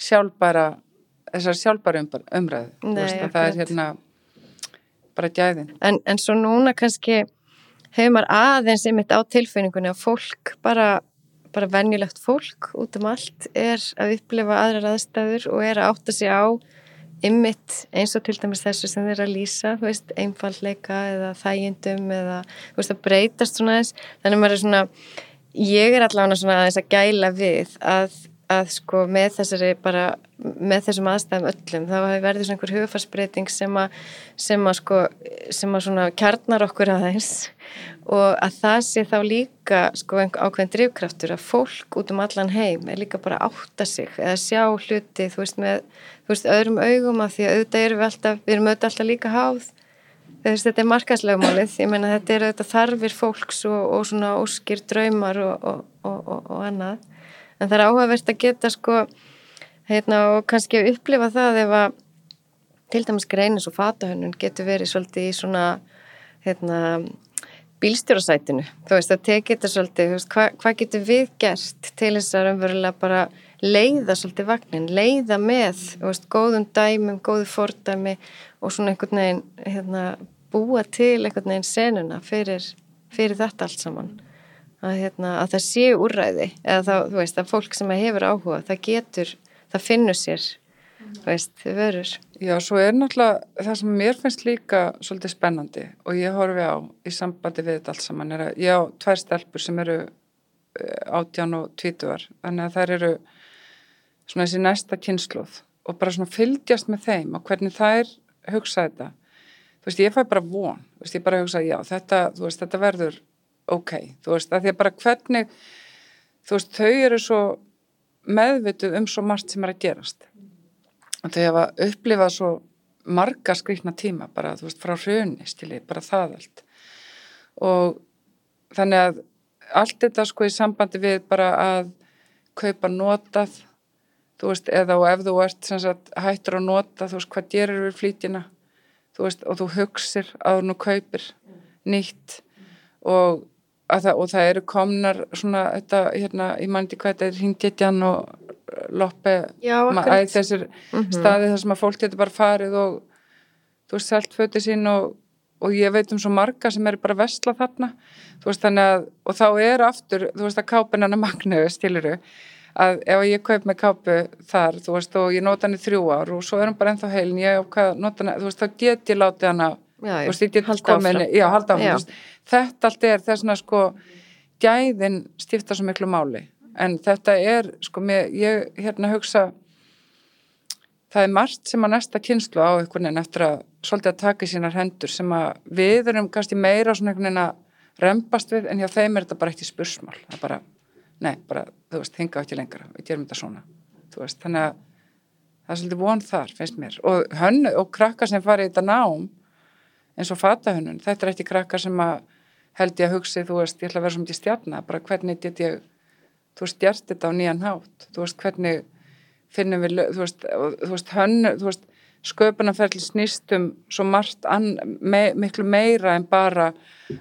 sjálfbæra þessar sjálfbæra umbar- umræðu, Nei, veist, að það er hérna bara gæðin. En, en svo núna kannski hefur maður aðeins einmitt á tilfinningunni að fólk, bara, bara venjulegt fólk út um allt er að upplifa aðrar aðstæður og er að átta sig á ymmit eins og til dæmis þessu sem þeir að lýsa, þú veist, einfallleika eða þægindum eða, þú veist, að breytast svona aðeins, þannig að maður er svona, ég er allavega svona aðeins að gæla við að, að sko með þessari bara, með þessum aðstæðum öllum, þá verður svona einhver hugafarsbreyting sem að, sem að sko, sem að svona kjarnar okkur aðeins. Og að það sé þá líka sko ákveðin drifkraftur að fólk út um allan heim er líka bara að átta sig eða sjá hluti, þú veist, með þú veist, öðrum augum að því að auðvitað erum við alltaf, við erum auðvitað alltaf líka háð. Þú veist, þetta er markaslögmálið ég meina þetta er auðvitað þarfir fólks og, og svona óskir draumar og, og, og annað en það er áhugavert að geta sko hérna og kannski að upplifa það ef að til dæmis greinis og fatahönnun getur verið svolítið í svona hérna bílstjórasætinu, þú veist að tekið þetta svolítið, veist, hvað hva getur við gert til þess að raunverulega bara leiða svolítið vagnin, leiða með, veist, góðum dæmum, góðu fordæmi og svona einhvern veginn hérna, búa til einhvern veginn senuna fyrir, fyrir þetta allt saman að, hérna, að það sé úrræði eða þá, þú veist, að fólk sem hefur áhuga það getur, það finnur sér þú veist, þau verður Já, svo er náttúrulega það sem mér finnst líka svolítið spennandi og ég horfi á í sambandi við þetta allt saman er að ég á tvær stelpur sem eru eh, átján og tvítuar þannig að þær eru svona þessi næsta kynsluð og bara svona fylgjast með þeim og hvernig þær hugsa þetta. Þú veist, ég fæ bara von. Þú veist, ég bara hugsa, já, þetta, veist, þetta verður ok, þú veist, að því að bara hvernig þú veist, þau eru svo meðvituð um svo margt sem er að gerast. Og þau hafa upplifað svo marga skrifna tíma bara, þú veist, frá hruni stili, bara það allt og þannig að allt þetta sko í sambandi við bara að kaupa notað þú veist, eða og ef þú ert sagt, hættur að nota, þú veist, hvað gerir við flýtina, þú veist, og þú hugsir að þú kaupir nýtt. Og, það, og það eru komnar svona, þetta, hérna, ég mandi hvað þetta er hringgetjan og loppe Já, æ, þessir Mhm. staði þar sem að fólk getur bara farið og þú veist, selt fötið sín og, og ég veit um svo marga sem eru bara að vesla þarna þú veist, þannig að, og þá er aftur þú veist að kápin hann að magnu, stiluru að ef ég kaup með kápu þar, þú veist, og ég nota hann í þrjú ár og svo er hann bara ennþá heilin, ég á nota hann, þú veist, þá get ég látið hann að já, þú veist, ég get áfram. já, halda áfram, Já. Þetta allt er þessna sko gæðin stifta svo miklu máli. En þetta er sko mér, ég hérna hugsa það er margt sem að næsta kynslu á einhvern veginn eftir að svolítið að taka í sínar hendur sem að við erum kannski meira svona einhvern veginn að rempast við en hjá þeim er þetta bara eitt í spursmál. Það er bara, nei, bara, þú veist, hinga ekki lengra við gerum þetta svona, þú veist þannig að það er svolítið von þar, finnst mér. Og hönnu og krakkar sem fari í þetta nám eins og fatahönnun þetta er ekki krakkar sem að held ég að hugsi, þú veist, ég ætla að vera svona til stjarnar bara hvernig get ég, þú veist, stjart þetta á nýjan hátt, þú veist, hvernig finnum við, þú veist, þú veist, hönnu, þú veist, sköpunarferðli snýstum svo margt an, me, miklu meira en bara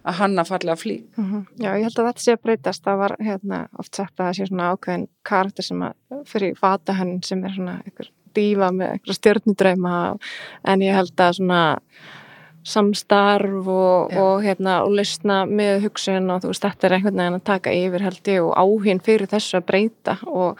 að hanna fallega flík. Mm -hmm. Já, ég held að þetta sé að breytast. Það var hérna, oft sagt að það sé svona ákveðin karakter sem að fyrir fata henn sem er svona einhver dífa með einhverja stjórnudræma en ég held að svona samstarf og, og hérna og lysna með hugsun og þú veist þetta er einhvern veginn að taka yfir held ég og áhinn fyrir þessu að breyta og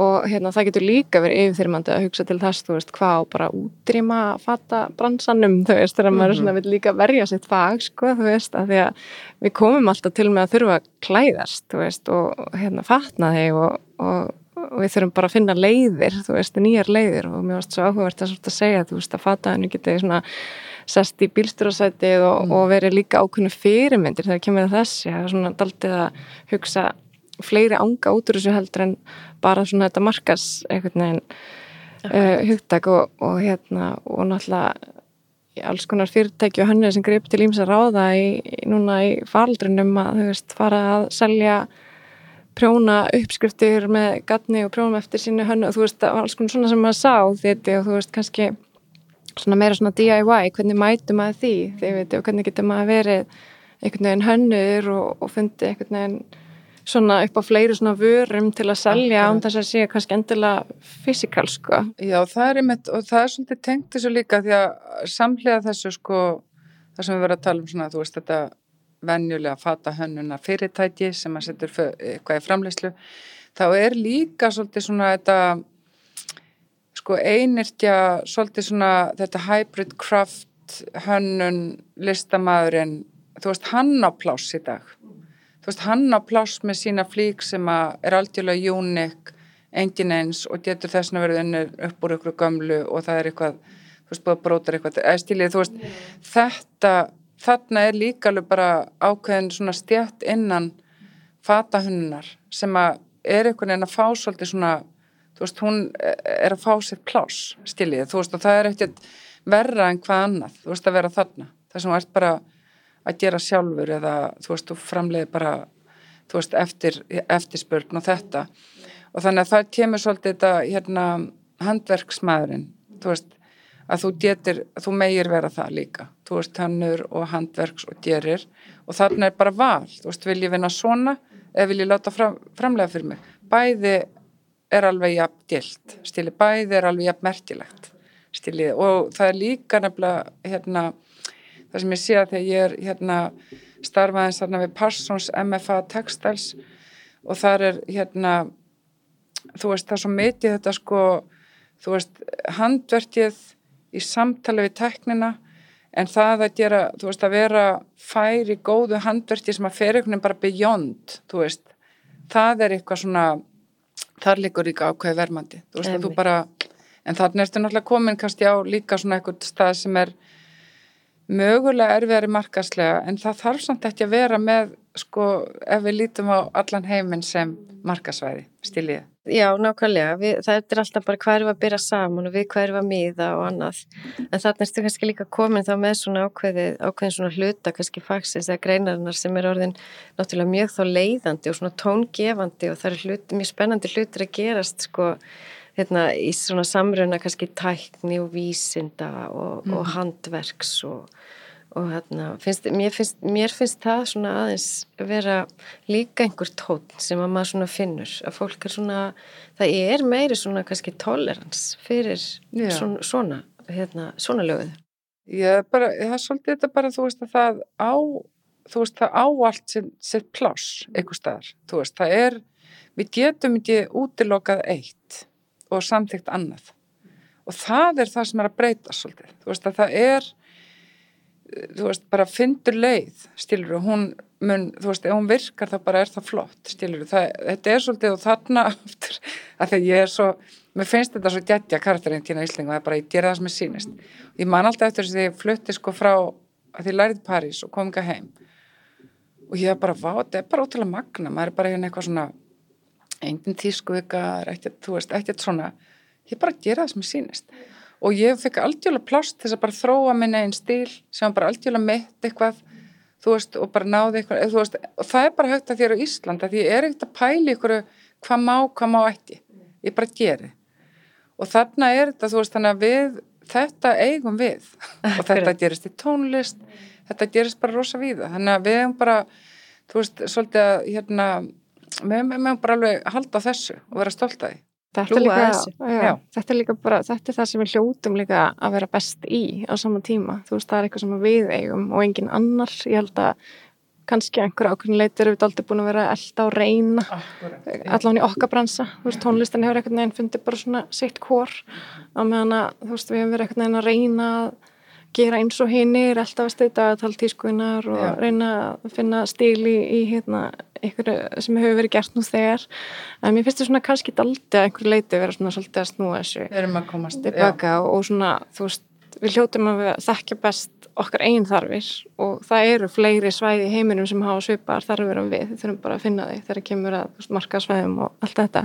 og hérna, það getur líka verið yfirþyrmandi að hugsa til þess, þú veist, hvað og bara útrýma fata bransanum, þú veist, þegar maður mm -hmm. vil líka verja sitt fag, sko, þú veist, að því að við komum alltaf til með að þurfa að klæðast, þú veist, og hérna fatna þig og, og, og við þurfum bara að finna leiðir, þú veist, nýjar leiðir og mér varst svo áhugavert að, að segja, þú veist, að fata henni getið svona sest í bílstjórasætið og, mm. og verið líka ákveðinu fyrirmyndir þegar kemur það er svona daldið að hugsa fleiri ánga út úr þessu heldur en bara svona þetta markas einhvern veginn uh, hugtak og, og hérna og náttúrulega alls konar fyrirtæki og hannir sem greip til ímsa ráða í, núna í faraldrinum að þú veist fara að selja prjóna uppskriftir með gatni og prjónum eftir sínu hönnu. Og þú veist alls konar svona sem maður sá þetta og þú veist kannski svona meira svona DIY, hvernig mætum maður því þið veitu og hvernig getur maður verið einhvern veginn hönnur og, og fundið einhvern veginn svona upp á fleiri svona vörum til að selja án þess að sé kannski endilega fysikal sko. Já það er einmitt og það er svolítið tengt þessu líka því að samlega þessu sko það sem við verðum að tala um svona þú veist þetta venjulega fata hönnuna fyrirtæki sem að setja eitthvað í framleyslu þá er líka svolítið svona þetta sko einirtja svolítið svona þetta hybrid craft hönnun listamæðurinn þú veist hann á pláss í dag þú veist, hann á pláss með sína flík sem er aldjúlega unik, engin eins og getur þess að verða unnur upp úr ykkur gömlu og það er eitthvað, þú veist, búið að bróta eitthvað, eða stílið, þú veist, yeah. þetta, þarna er líka alveg bara ákveðin svona stjætt innan fatahunnar sem að er einhvern veginn að fá svolítið svona, þú veist, hún er að fá sér pláss, stílið, þú veist, og það er ekkert verra en hvað annað, þú veist, að vera þarna, það sem er bara að gera sjálfur eða þú veist, þú framleiði bara þú veist, eftir, eftirspurn og þetta. Og þannig að það kemur svolítið þetta hérna handverksmaðurinn, þú veist að þú getur, þú meir vera það líka. Þú veist, hannur og handverks og gerir. Og þarna er bara val. Þú veist, vil ég vinna svona eða vil ég láta fram, framlega fyrir mig? Bæði er alveg jafn gilt. Stili, bæði er alveg jafn merkilegt. Stili, og það er líka nefnilega hérna það sem ég sé að þegar ég er hérna starfaðins þarna við Parsons MFA Textiles og þar er hérna þú veist það er svo mitið þetta sko þú veist handverkið í samtali við teknina en það að gera, þú veist að vera færi góðu handverkið sem að fer einhvern veginn bara beyond, þú veist. Það er eitthvað svona þar líkur líka ákveði vermandi þú veist að þú bara, en þarna ertu náttúrulega komin kannski á líka svona eitthvað stað sem er mögulega erfiðari markaslega en það þarf samt ekki að vera með sko ef við lítum á allan heiminn sem markasvæði stíliði. Já, nákvæmlega, við, það er alltaf bara hvað er við að byrja saman og við hvað er við að miða og annað en þarna erstu kannski líka komin þá með svona ákveðið, ákveðin svona hluta kannski fagsins eða greinarinnar sem er orðin náttúrulega mjög þá leiðandi og svona tóngefandi og það er hlut, mjög spennandi hlutir að gerast sko hérna, í svona samruna kannski tækni og vísinda og, mm. og handverks og, og hérna, finnst, mér, finnst, mér finnst það svona aðeins vera líka einhver tón sem að maður svona finnur að fólk er svona, það er meiri svona kannski tolerans fyrir yeah. svona, svona, hérna, svona löguð. Ég bara, það er svolítið þetta bara, þú veist að það á, þú veist það á allt sem sett pláss einhver staðar, þú veist, það er, við getum ekki útilokað eitt og samþygt annað og það er það sem er að breyta svolítið, þú veist að það er þú veist, bara fyndur leið, stilur og hún mun, þú veist, ef hún virkar þá bara er það flott, stilur það, þetta er svolítið og þarna aftur, að því ég er svo, mér finnst þetta svo dættja karakterinn tína Íslingu, það er bara, ég gera það sem er sínist ég man alltaf eftir þess að ég flutti sko frá að því lærið París og kom ekki heim. Og ég er bara, vá, þetta er bara ótrúlega magna, maður er bara hérna eitthvað svona engin tísku ekkert, þú veist, ekkert svona, ég bara gera það sem er sínist og ég fekk aldjóla plást þess að bara þróa minna einn stíl sem bara aldjóla mitt eitthvað þú veist, og bara náði eitthvað veist, og það er bara hægt að þér á Íslanda því ég er ekkert að pæli ykkur hvað má, hvað má ekki, ég bara geri. Og þarna er þetta þú veist, þannig að við, þetta eigum við. Og þetta gerist í tónlist þetta gerist bara rosa víða. Þannig að við hefum bara, þú veist, svolítið að hérna, við hefum bara alveg halda þessu og vera stolt að því Þetta er, líka, já, já. þetta er líka bara, þetta er það sem við hljótum líka að vera best í á sama tíma. Þú veist, það er eitthvað sem við eigum og engin annar. Ég held að kannski einhver ákveðin leitur við aldrei búin að vera elda og reyna allan í okkar bransa. Þú veist, tónlistin hefur einhvern veginn fundið bara svona sitt kór á meðan að, þú veist, við hefum verið einhvern veginn að reyna að gera eins og hinnir, alltaf að stauta að tala tískunar og Já. reyna að finna stíl í, hérna, einhverju sem hefur verið gert nú þegar en mér finnst þetta svona kannski daldi að einhverju leiti vera svona svolítið að snúa þessu við erum að komast tilbaka og, og svona þú veist, við hljótum að við þekkja best okkar eigin þarfir og það eru fleiri svæði í heiminum sem hafa svipar þarfir en við, við þurfum bara að finna því þegar kemur að veist, markasvæðum og allt þetta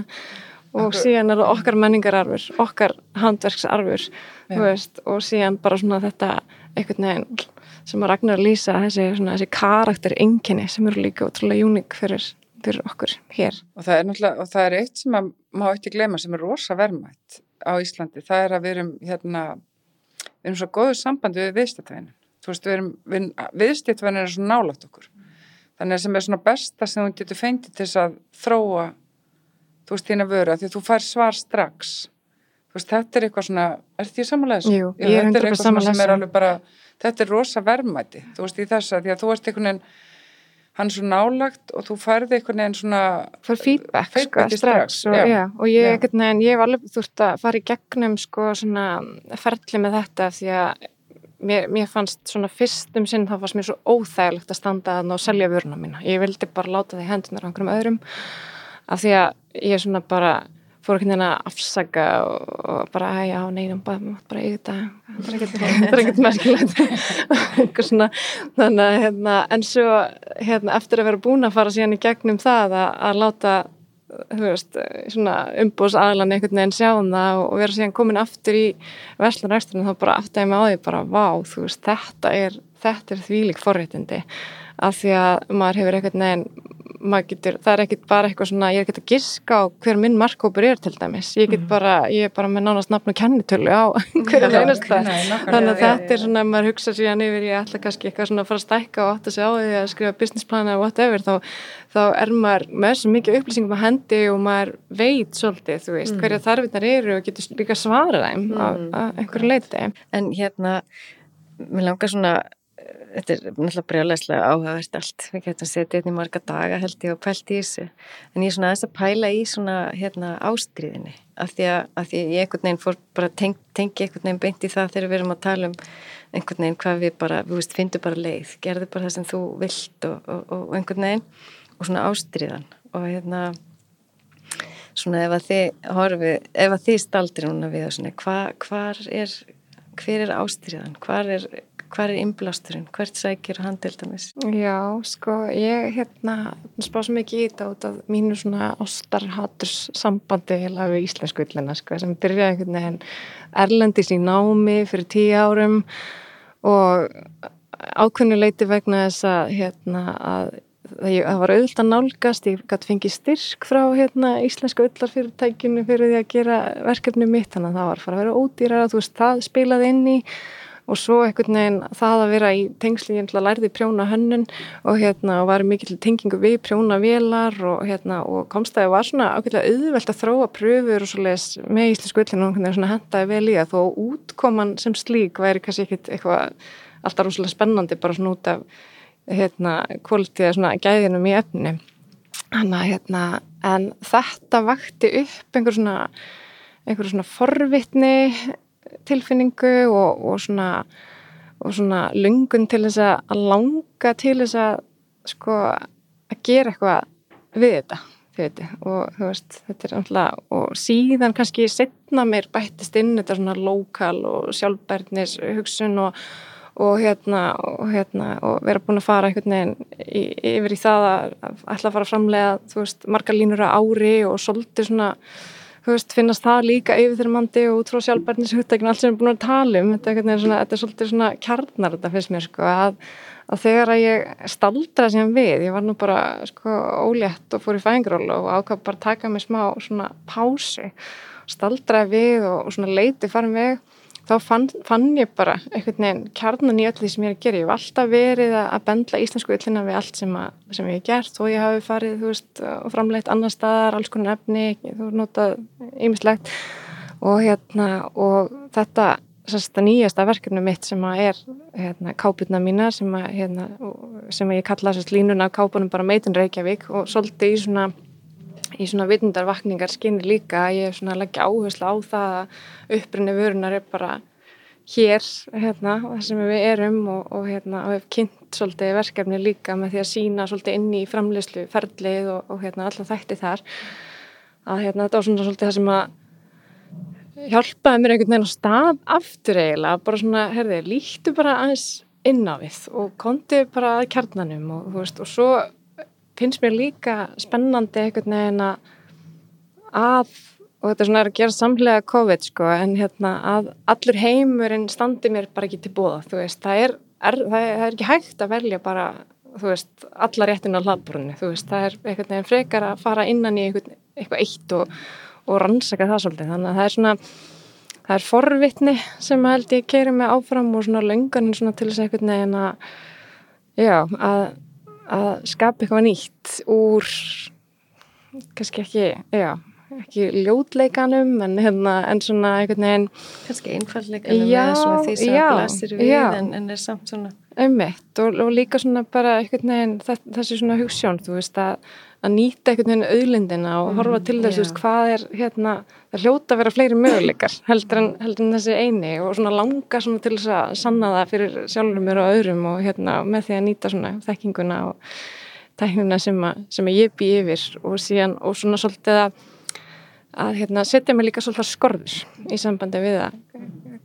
og Akkur- síðan er það okkar menningararfur okkar handverksarfur Já. Veist, og síðan bara svona þetta einhvern veginn sem að Ragnar lýsa þessi, svona, þessi karakter enginni sem eru líka útrúlega uník fyrir, fyrir okkur hér. Og það er náttúrulega, og það er eitt sem að má ekki gleyma sem er rosa verðmætt á Íslandi, það er að við erum hérna, við erum svo góðu sambandi við viðstættvæðinu, þú veist, við erum við, viðstættvæðinu er svo nálægt okkur. Þannig að sem er svona besta sem þú getur fengið til þess að þróa þú veist, þína vöru, af því að þú fær svar strax veist, þetta er eitthvað svona er ég samanlega þessu? Jú, ég er þetta 100% eitthvað svona sem sammála er þessu. alveg bara, þetta er rosa verðmæti þú veist, í þess að því að þú ert einhvern veginn hann er svo nálagt og þú færði einhvern veginn svona fyrir feedback, sko, Feedbacki strax, strax, og, já. já. og ég, einhvern veginn, ég hef alveg þurft að fara í gegnum sko svona ferli með þetta því að mér, mér fannst svona fyrst um sinn þá fannst mér svo óþægilegt að standa þarna og selja vöruna mína ég vildi bara láta það í hendunar á einhverjum öðrum af því að ég svona bara fór ekki neina að afsaka og, bara, "Æ, já, neinum, bara, eiga þetta, þetta er ekkert, er merkilegt, eitthvað svona, þannig að, hérna, en svo, hérna, eftir að vera búin að fara síðan í gegnum það að, að láta, þú veist, svona umbús aðlan einhvern veginn sjá um það og vera síðan komin aftur í verslunaræksturinn, þá bara aftur ég mig á því bara, vá, þú veist, þetta er, þetta er þvílík forréttindi, af því að maður hefur veginn maður getur, það er ekkit bara eitthvað svona ég er ekkert að giska á hver minn markkópur er til dæmis, ég get bara, ég er bara með nánast nafn og kennitölu á einasta nei, nákvæmlega, þannig að þetta er svona, ef maður hugsa síðan yfir ég ætla kannski eitthvað svona að fara að stækka og átta sig á því að skrifa businessplan eða whatever þá, þá er maður með svo mikið upplýsingum að hendi og maður veit svolítið, þú veist, hverja þarfinnar eru og getur líka svara þeim á, á einhverju leiti En hérna, mér langar svona, þetta er náttúrulega brjálæslega áhugavert allt. Við getum setið hérna í marga daga held ég og pælt í þessu. En ég er svona aðeins að pæla í svona hérna ástríðinni. Af því að, að því ég einhvern veginn fór bara teng, tengi einhvern veginn beint í það þegar við erum að tala um einhvern veginn hvað við bara, við veist, findu bara leið. Gerðu bara það sem þú vilt og, og, og einhvern veginn og svona ástríðan. Og hérna, svona ef að þið horfið, ef að þið staldri núna við og svona, hva, hvar er hver er ástríðan, hvar er hvar er innblásturinn, hvert sækir hann til dæmis? Já, sko, ég hérna spá svo mikið í þetta út af mínu svona ástarhaturs sambandi heila við íslensku yllina, sko, sem byrjaði einhvern veginn erlendis í námi fyrir tíu árum og ákveðnuleiti vegna þess að hérna að það var auðvitað að nálgast, ég gæti fengið styrk frá hérna íslensku öllarfyrirtækinu fyrir því að gera verkefni mitt, þannig að það var að fara að vera ódýrar þú veist, það spilaði inn í og svo einhvern veginn það að vera í tengsli, ég að lærði prjóna hönnun og hérna var mikið tengingu við prjóna vélar og hérna og komstæði var svona ákveðlega auðvelt að þróa pröfur og svo les með íslensku öllinu og svona hendaði vel í það þó útkoman sem slík væri kannski ekkit eitthvað alltaf rosalega spennandi bara svona út af hérna kvólitíða svona gæðinum í efni. Þannig að hérna, en þetta vakti upp einhver svona, einhver svona forvitni tilfinningu og, og svona og svona lungun til þess að langa til þess að sko að gera eitthvað við þetta Veitir, og þú veist, þetta er alltaf og síðan kannski setna mér bættist inn þetta svona lokal og sjálfbærnis hugsun og, og hérna og hérna og vera búin að fara einhvern veginn í, yfir í það að að fara framlega, þú veist, margar línur á ári og svolítið svona veist, finnast það líka yfirþyrmandi og út frá sjálfbærnis hugtækina allt sem við erum búin að tala um. Þetta er, svona, þetta er svolítið svona kjarnar þetta finnst mér sko að að þegar að ég staldra sem við, ég var nú bara sko ólétt og fór í fæðingról og ákvað bara taka mig smá svona pási, staldra við og, og svona leiti farin við þá fann, fann ég bara einhvern veginn kjarnan í öll því sem ég er að gera. Ég hef alltaf verið að bendla íslensku yllina við allt sem, að, sem ég hef gert. Og ég hafi farið, þú veist, og framleitt annar staðar, alls konar efni, þú veist, notað ýmislegt. Og hérna og þetta sérst að nýjasta verkefni mitt sem að er hérna, káputna mína sem að, hérna, sem að ég kalla sérst línuna af kápunum bara meitin Reykjavík og svolítið í svona í svona vitundarvakningar skinni líka að ég er svona að leggja áherslu á það að upprinni vörunar er bara hér, hérna, það sem við erum og, og hérna, og hefum kynnt svolítið verkefni líka með því að sína svolítið inn í framleyslu ferlið og, og hérna alltaf þætti þar. Að hérna þetta var svona svolítið það sem að hjálpaði mér einhvern veginn á stað aftur eiginlega, bara svona, herði, líktu bara aðeins inn á við og konti bara að kjarnanum og, veist, og svo finnst mér líka spennandi einhvern veginn að og þetta er svona að gera samlega COVID sko, en hérna að allur heimurinn standi mér bara ekki til bóða, þú veist, það er, er, það er, ekki hægt að velja bara, þú veist, alla réttin á hlaðbrunni, þú veist, það er einhvern veginn frekar að fara innan í einhvern, eitthvað eitt og og rannsaka það svolítið. Þannig að það er svona það er forvitni sem held ég keirir mig áfram og svona lönganinn svona til þess að einhvern veginn að já, að, að skapa eitthvað nýtt úr kannski ekki, já ekki ljótleikanum en, hérna, en svona einhvern veginn kannski einfallleikanum eða svona því sem það blasir við en, en er samt svona ummitt og, og líka svona bara einhvern veginn þessi svona hugssjón þú veist að að nýta einhvern veginn auðlindina og mm, horfa til þess, yeah. hvað er hérna, það hljóta að vera fleiri möguleikar heldur en, heldur en þessi eini og svona langa svona til þess að sanna það fyrir sjálfur mér og öðrum og hérna með því að nýta svona þekkinguna og tæknuna sem, sem ég bý yfir og síðan og svona svolítið að, að hérna, setja mig líka svolítið skorður í sambandi við að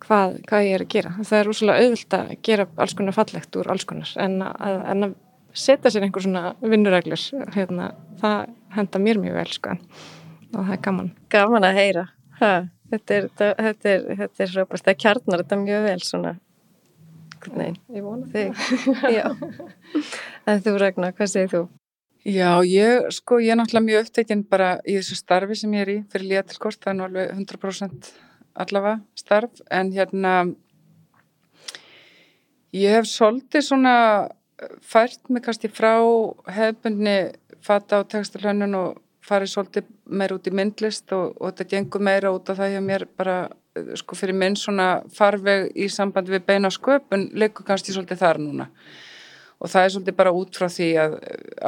hvað, hvað ég er að gera. Það er úslega auðvilt að gera alls konar fallegt úr alls konar en að, en að setja sér einhver svona vinnureglur hérna, það henda mér mjög vel sko. Og það er gaman. Gaman að heyra. Ha, þetta er, þetta er, þetta er frábært, það kjarnar þetta mjög vel svona. Nei, ég vona þig? En þú Ragnar, hvað segir þú? Já, ég, sko, ég er náttúrulega mjög upptækinn bara í þessu starfi sem ég er í. Fyrir léttilkort, það er nú alveg 100% allavega starf, en hérna ég hef svolítið svona fært mig kannski frá hefbundni fata á textilhönnun og farið svolítið meir út í myndlist og, og þetta gengur meira út af það hjá mér bara sko fyrir minn svona farveg í sambandi við beina sköpun leikur kannski svolítið þar núna. Og það er svolítið bara út frá því að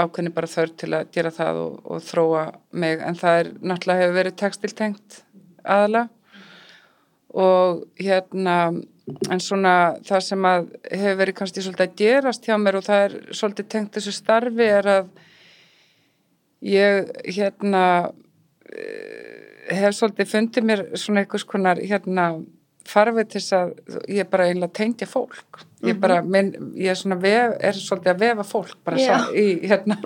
ákveðni bara þörf til að gera það og, og þróa mig. En það er náttúrulega hefur verið textiltengt aðla og hérna en svona það sem að hefur verið kannski svolítið að gerast hjá mér og það er svolítið tengt þessu starfi er að ég hérna eh, hef svolítið fundið mér svona einhvers konar hérna farfið til þess að ég bara einlega tengja fólk. Ég bara, minn, ég er svona vef, er svolítið að vefa fólk bara yeah. í hérna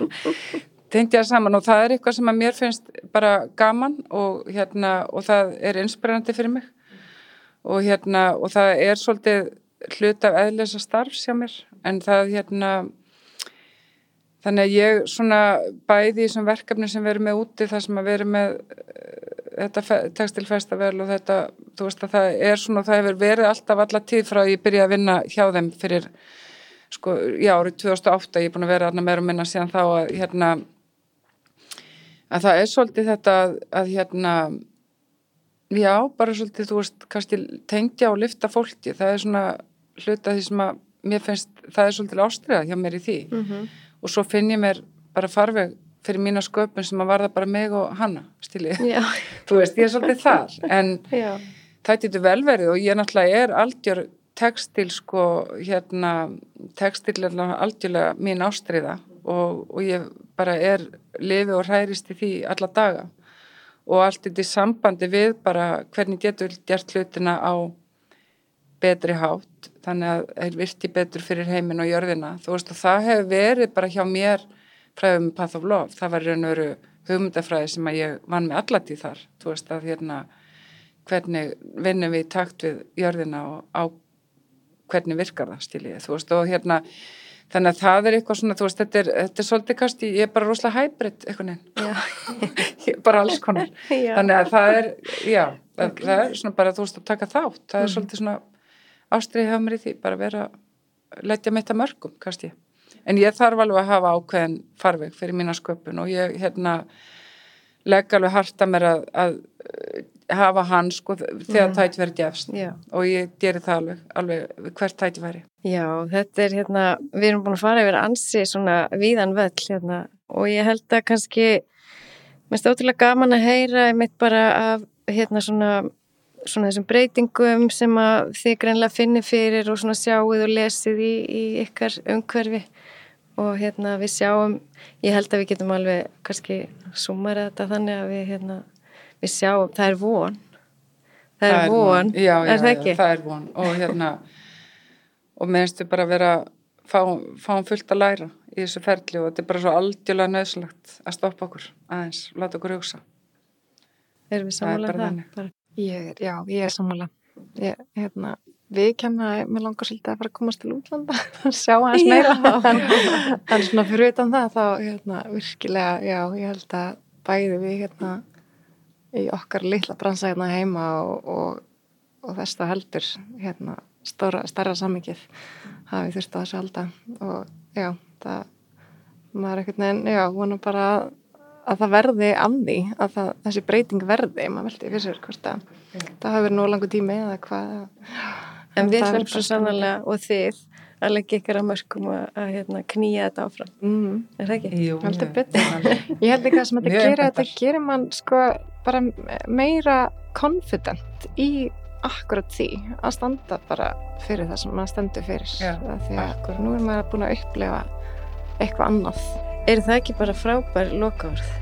tengja saman. Og það er eitthvað sem að mér finnst bara gaman og hérna og það er inspirerandi fyrir mig og hérna og það er svolítið hlut af eðlesa starfs hjá mér. En það hérna þannig að ég svona bæði í þessum verkefni sem verum með úti þar sem að verum með eh, þetta textilfestavel og þetta þú veist að það er svona það hefur verið alltaf alla tíð frá að ég byrja að vinna hjá þeim fyrir sko já árið 2008 ég er búin að vera aðna meira að minna síðan þá að hérna að það er svolítið þetta að hérna Já, bara svolítið, þú veist, kannski tengja og lifta fólki, það er svona hluta því sem að mér finnst, það er svolítið ástriða hjá mér í því. Mm -hmm. og svo finn ég mér bara farveg fyrir mína sköpun sem að varða bara mig og hanna, stílið, þú veist, ég er svolítið þar, en Já. það getur velverið og ég náttúrulega er aldjör textil sko hérna textil er algjörlega mín ástriða og, og ég bara er lifi og hærist í því alla daga og allt þetta í sambandi við bara hvernig getur gert hlutina á betri hátt þannig að það virti betur fyrir heiminn og jörðina. Þú veist og það hefur verið bara hjá mér fræðum Path of Love, það var raun og veru hugmyndafræði sem að ég vann með allatíð þar, þú veist að hérna hvernig vinnum við takt við jörðina og á hvernig virkar það stílið, þú veist og hérna þannig að það er eitthvað svona, þú veist þetta er, þetta er svolítið kasti, ég er bara rosalega hæbritt eitthvað neinn bara alls konar, þannig að það er já, það, það er svona bara þú veist að taka þátt, það er mm. svolítið svona ástriðið hafa mér í því, bara vera letja mitt að mörgum, kasti en ég þarf alveg að hafa ákveðin farveg fyrir mína sköpun og ég hérna legg alveg harta mér að, að hafa hann sko þegar mm. tætverði gefst Já. og ég gerir það alveg, alveg hvert tætverði. Já, þetta er hérna, við erum búin að fara yfir ansi svona víðan völl hérna og ég held að kannski mér finnst ótrúlega gaman að heyra mitt bara af hérna svona svona þessum breytingum sem að þið greinlega finnir fyrir og svona sjáuð og lesið í, í ykkar umhverfi og hérna við sjáum, ég held að við getum alveg kannski sumara þetta þannig að við hérna við sjáum, það er von það, það er von. Já, já, er það ekki? Já, það er von og hérna og meðanstu bara vera fáum fá fullt að læra í þessu ferli og þetta er bara svo aldjúlega nöðslagt að stoppa okkur aðeins, láta okkur hugsa Erum við samanlega það? það? Ég er, já, ég er samanlega ég, hérna, við kemna mér langar svolítið að fara að komast til útlanda að sjá hans meira. En svona fyrir utan það þá hérna, virkilega, já, ég held að bæði við hérna í okkar litla bransa hérna heima og, og, og þess að heldur hérna stóra, starra sammikið hafi þurft á þessu halda. Og já, það maður ekkert nefn, já, vona bara að, að það verði af því að það, þessi breyting verði, maður veldi fyrir sér hvort að það hafi verið nú langu tími eða hvað En, við þurfum svo sannlega og þið að leggja ykkur að mörgum að, hérna, knýja þetta áfram. Mm. er það ekki? Jú, ég held ekki að sem þetta gera þetta gerir mann sko bara meira confident í akkurat því að standa bara fyrir það sem maður stendur fyrir. Já, því að nú er maður búin að upplefa eitthvað annað. Er það ekki bara frábær lokaverð?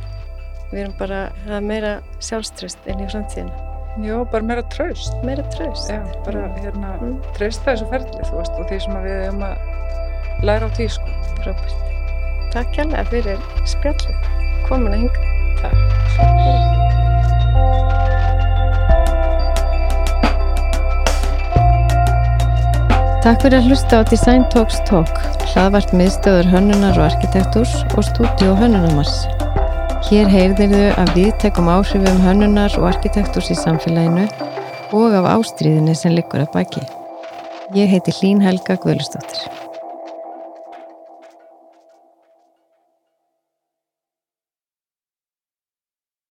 Við erum bara að meira sjálfströst inn í framtíðinu Já, bara meira tröst. Meira tröst. Já, bara hérna, mm. trösta þessu ferli, þú veist, og því sem við hefum að læra á tí, sko. Robert, takk kjærlega fyrir spjallið. Komin að hinga. Takk. Takk fyrir að hlusta á Design Talks Talk, hlaðvart miðstöður hönnunar og arkitektúrs og stúdíu hönnunamars. Hér heyrðir þau af viðtekum áhrifum hönnunar og arkitektúrs í samfélaginu og af ástríðinni sem liggur að baki. Ég heiti Hlín Helga Guðlustóttir.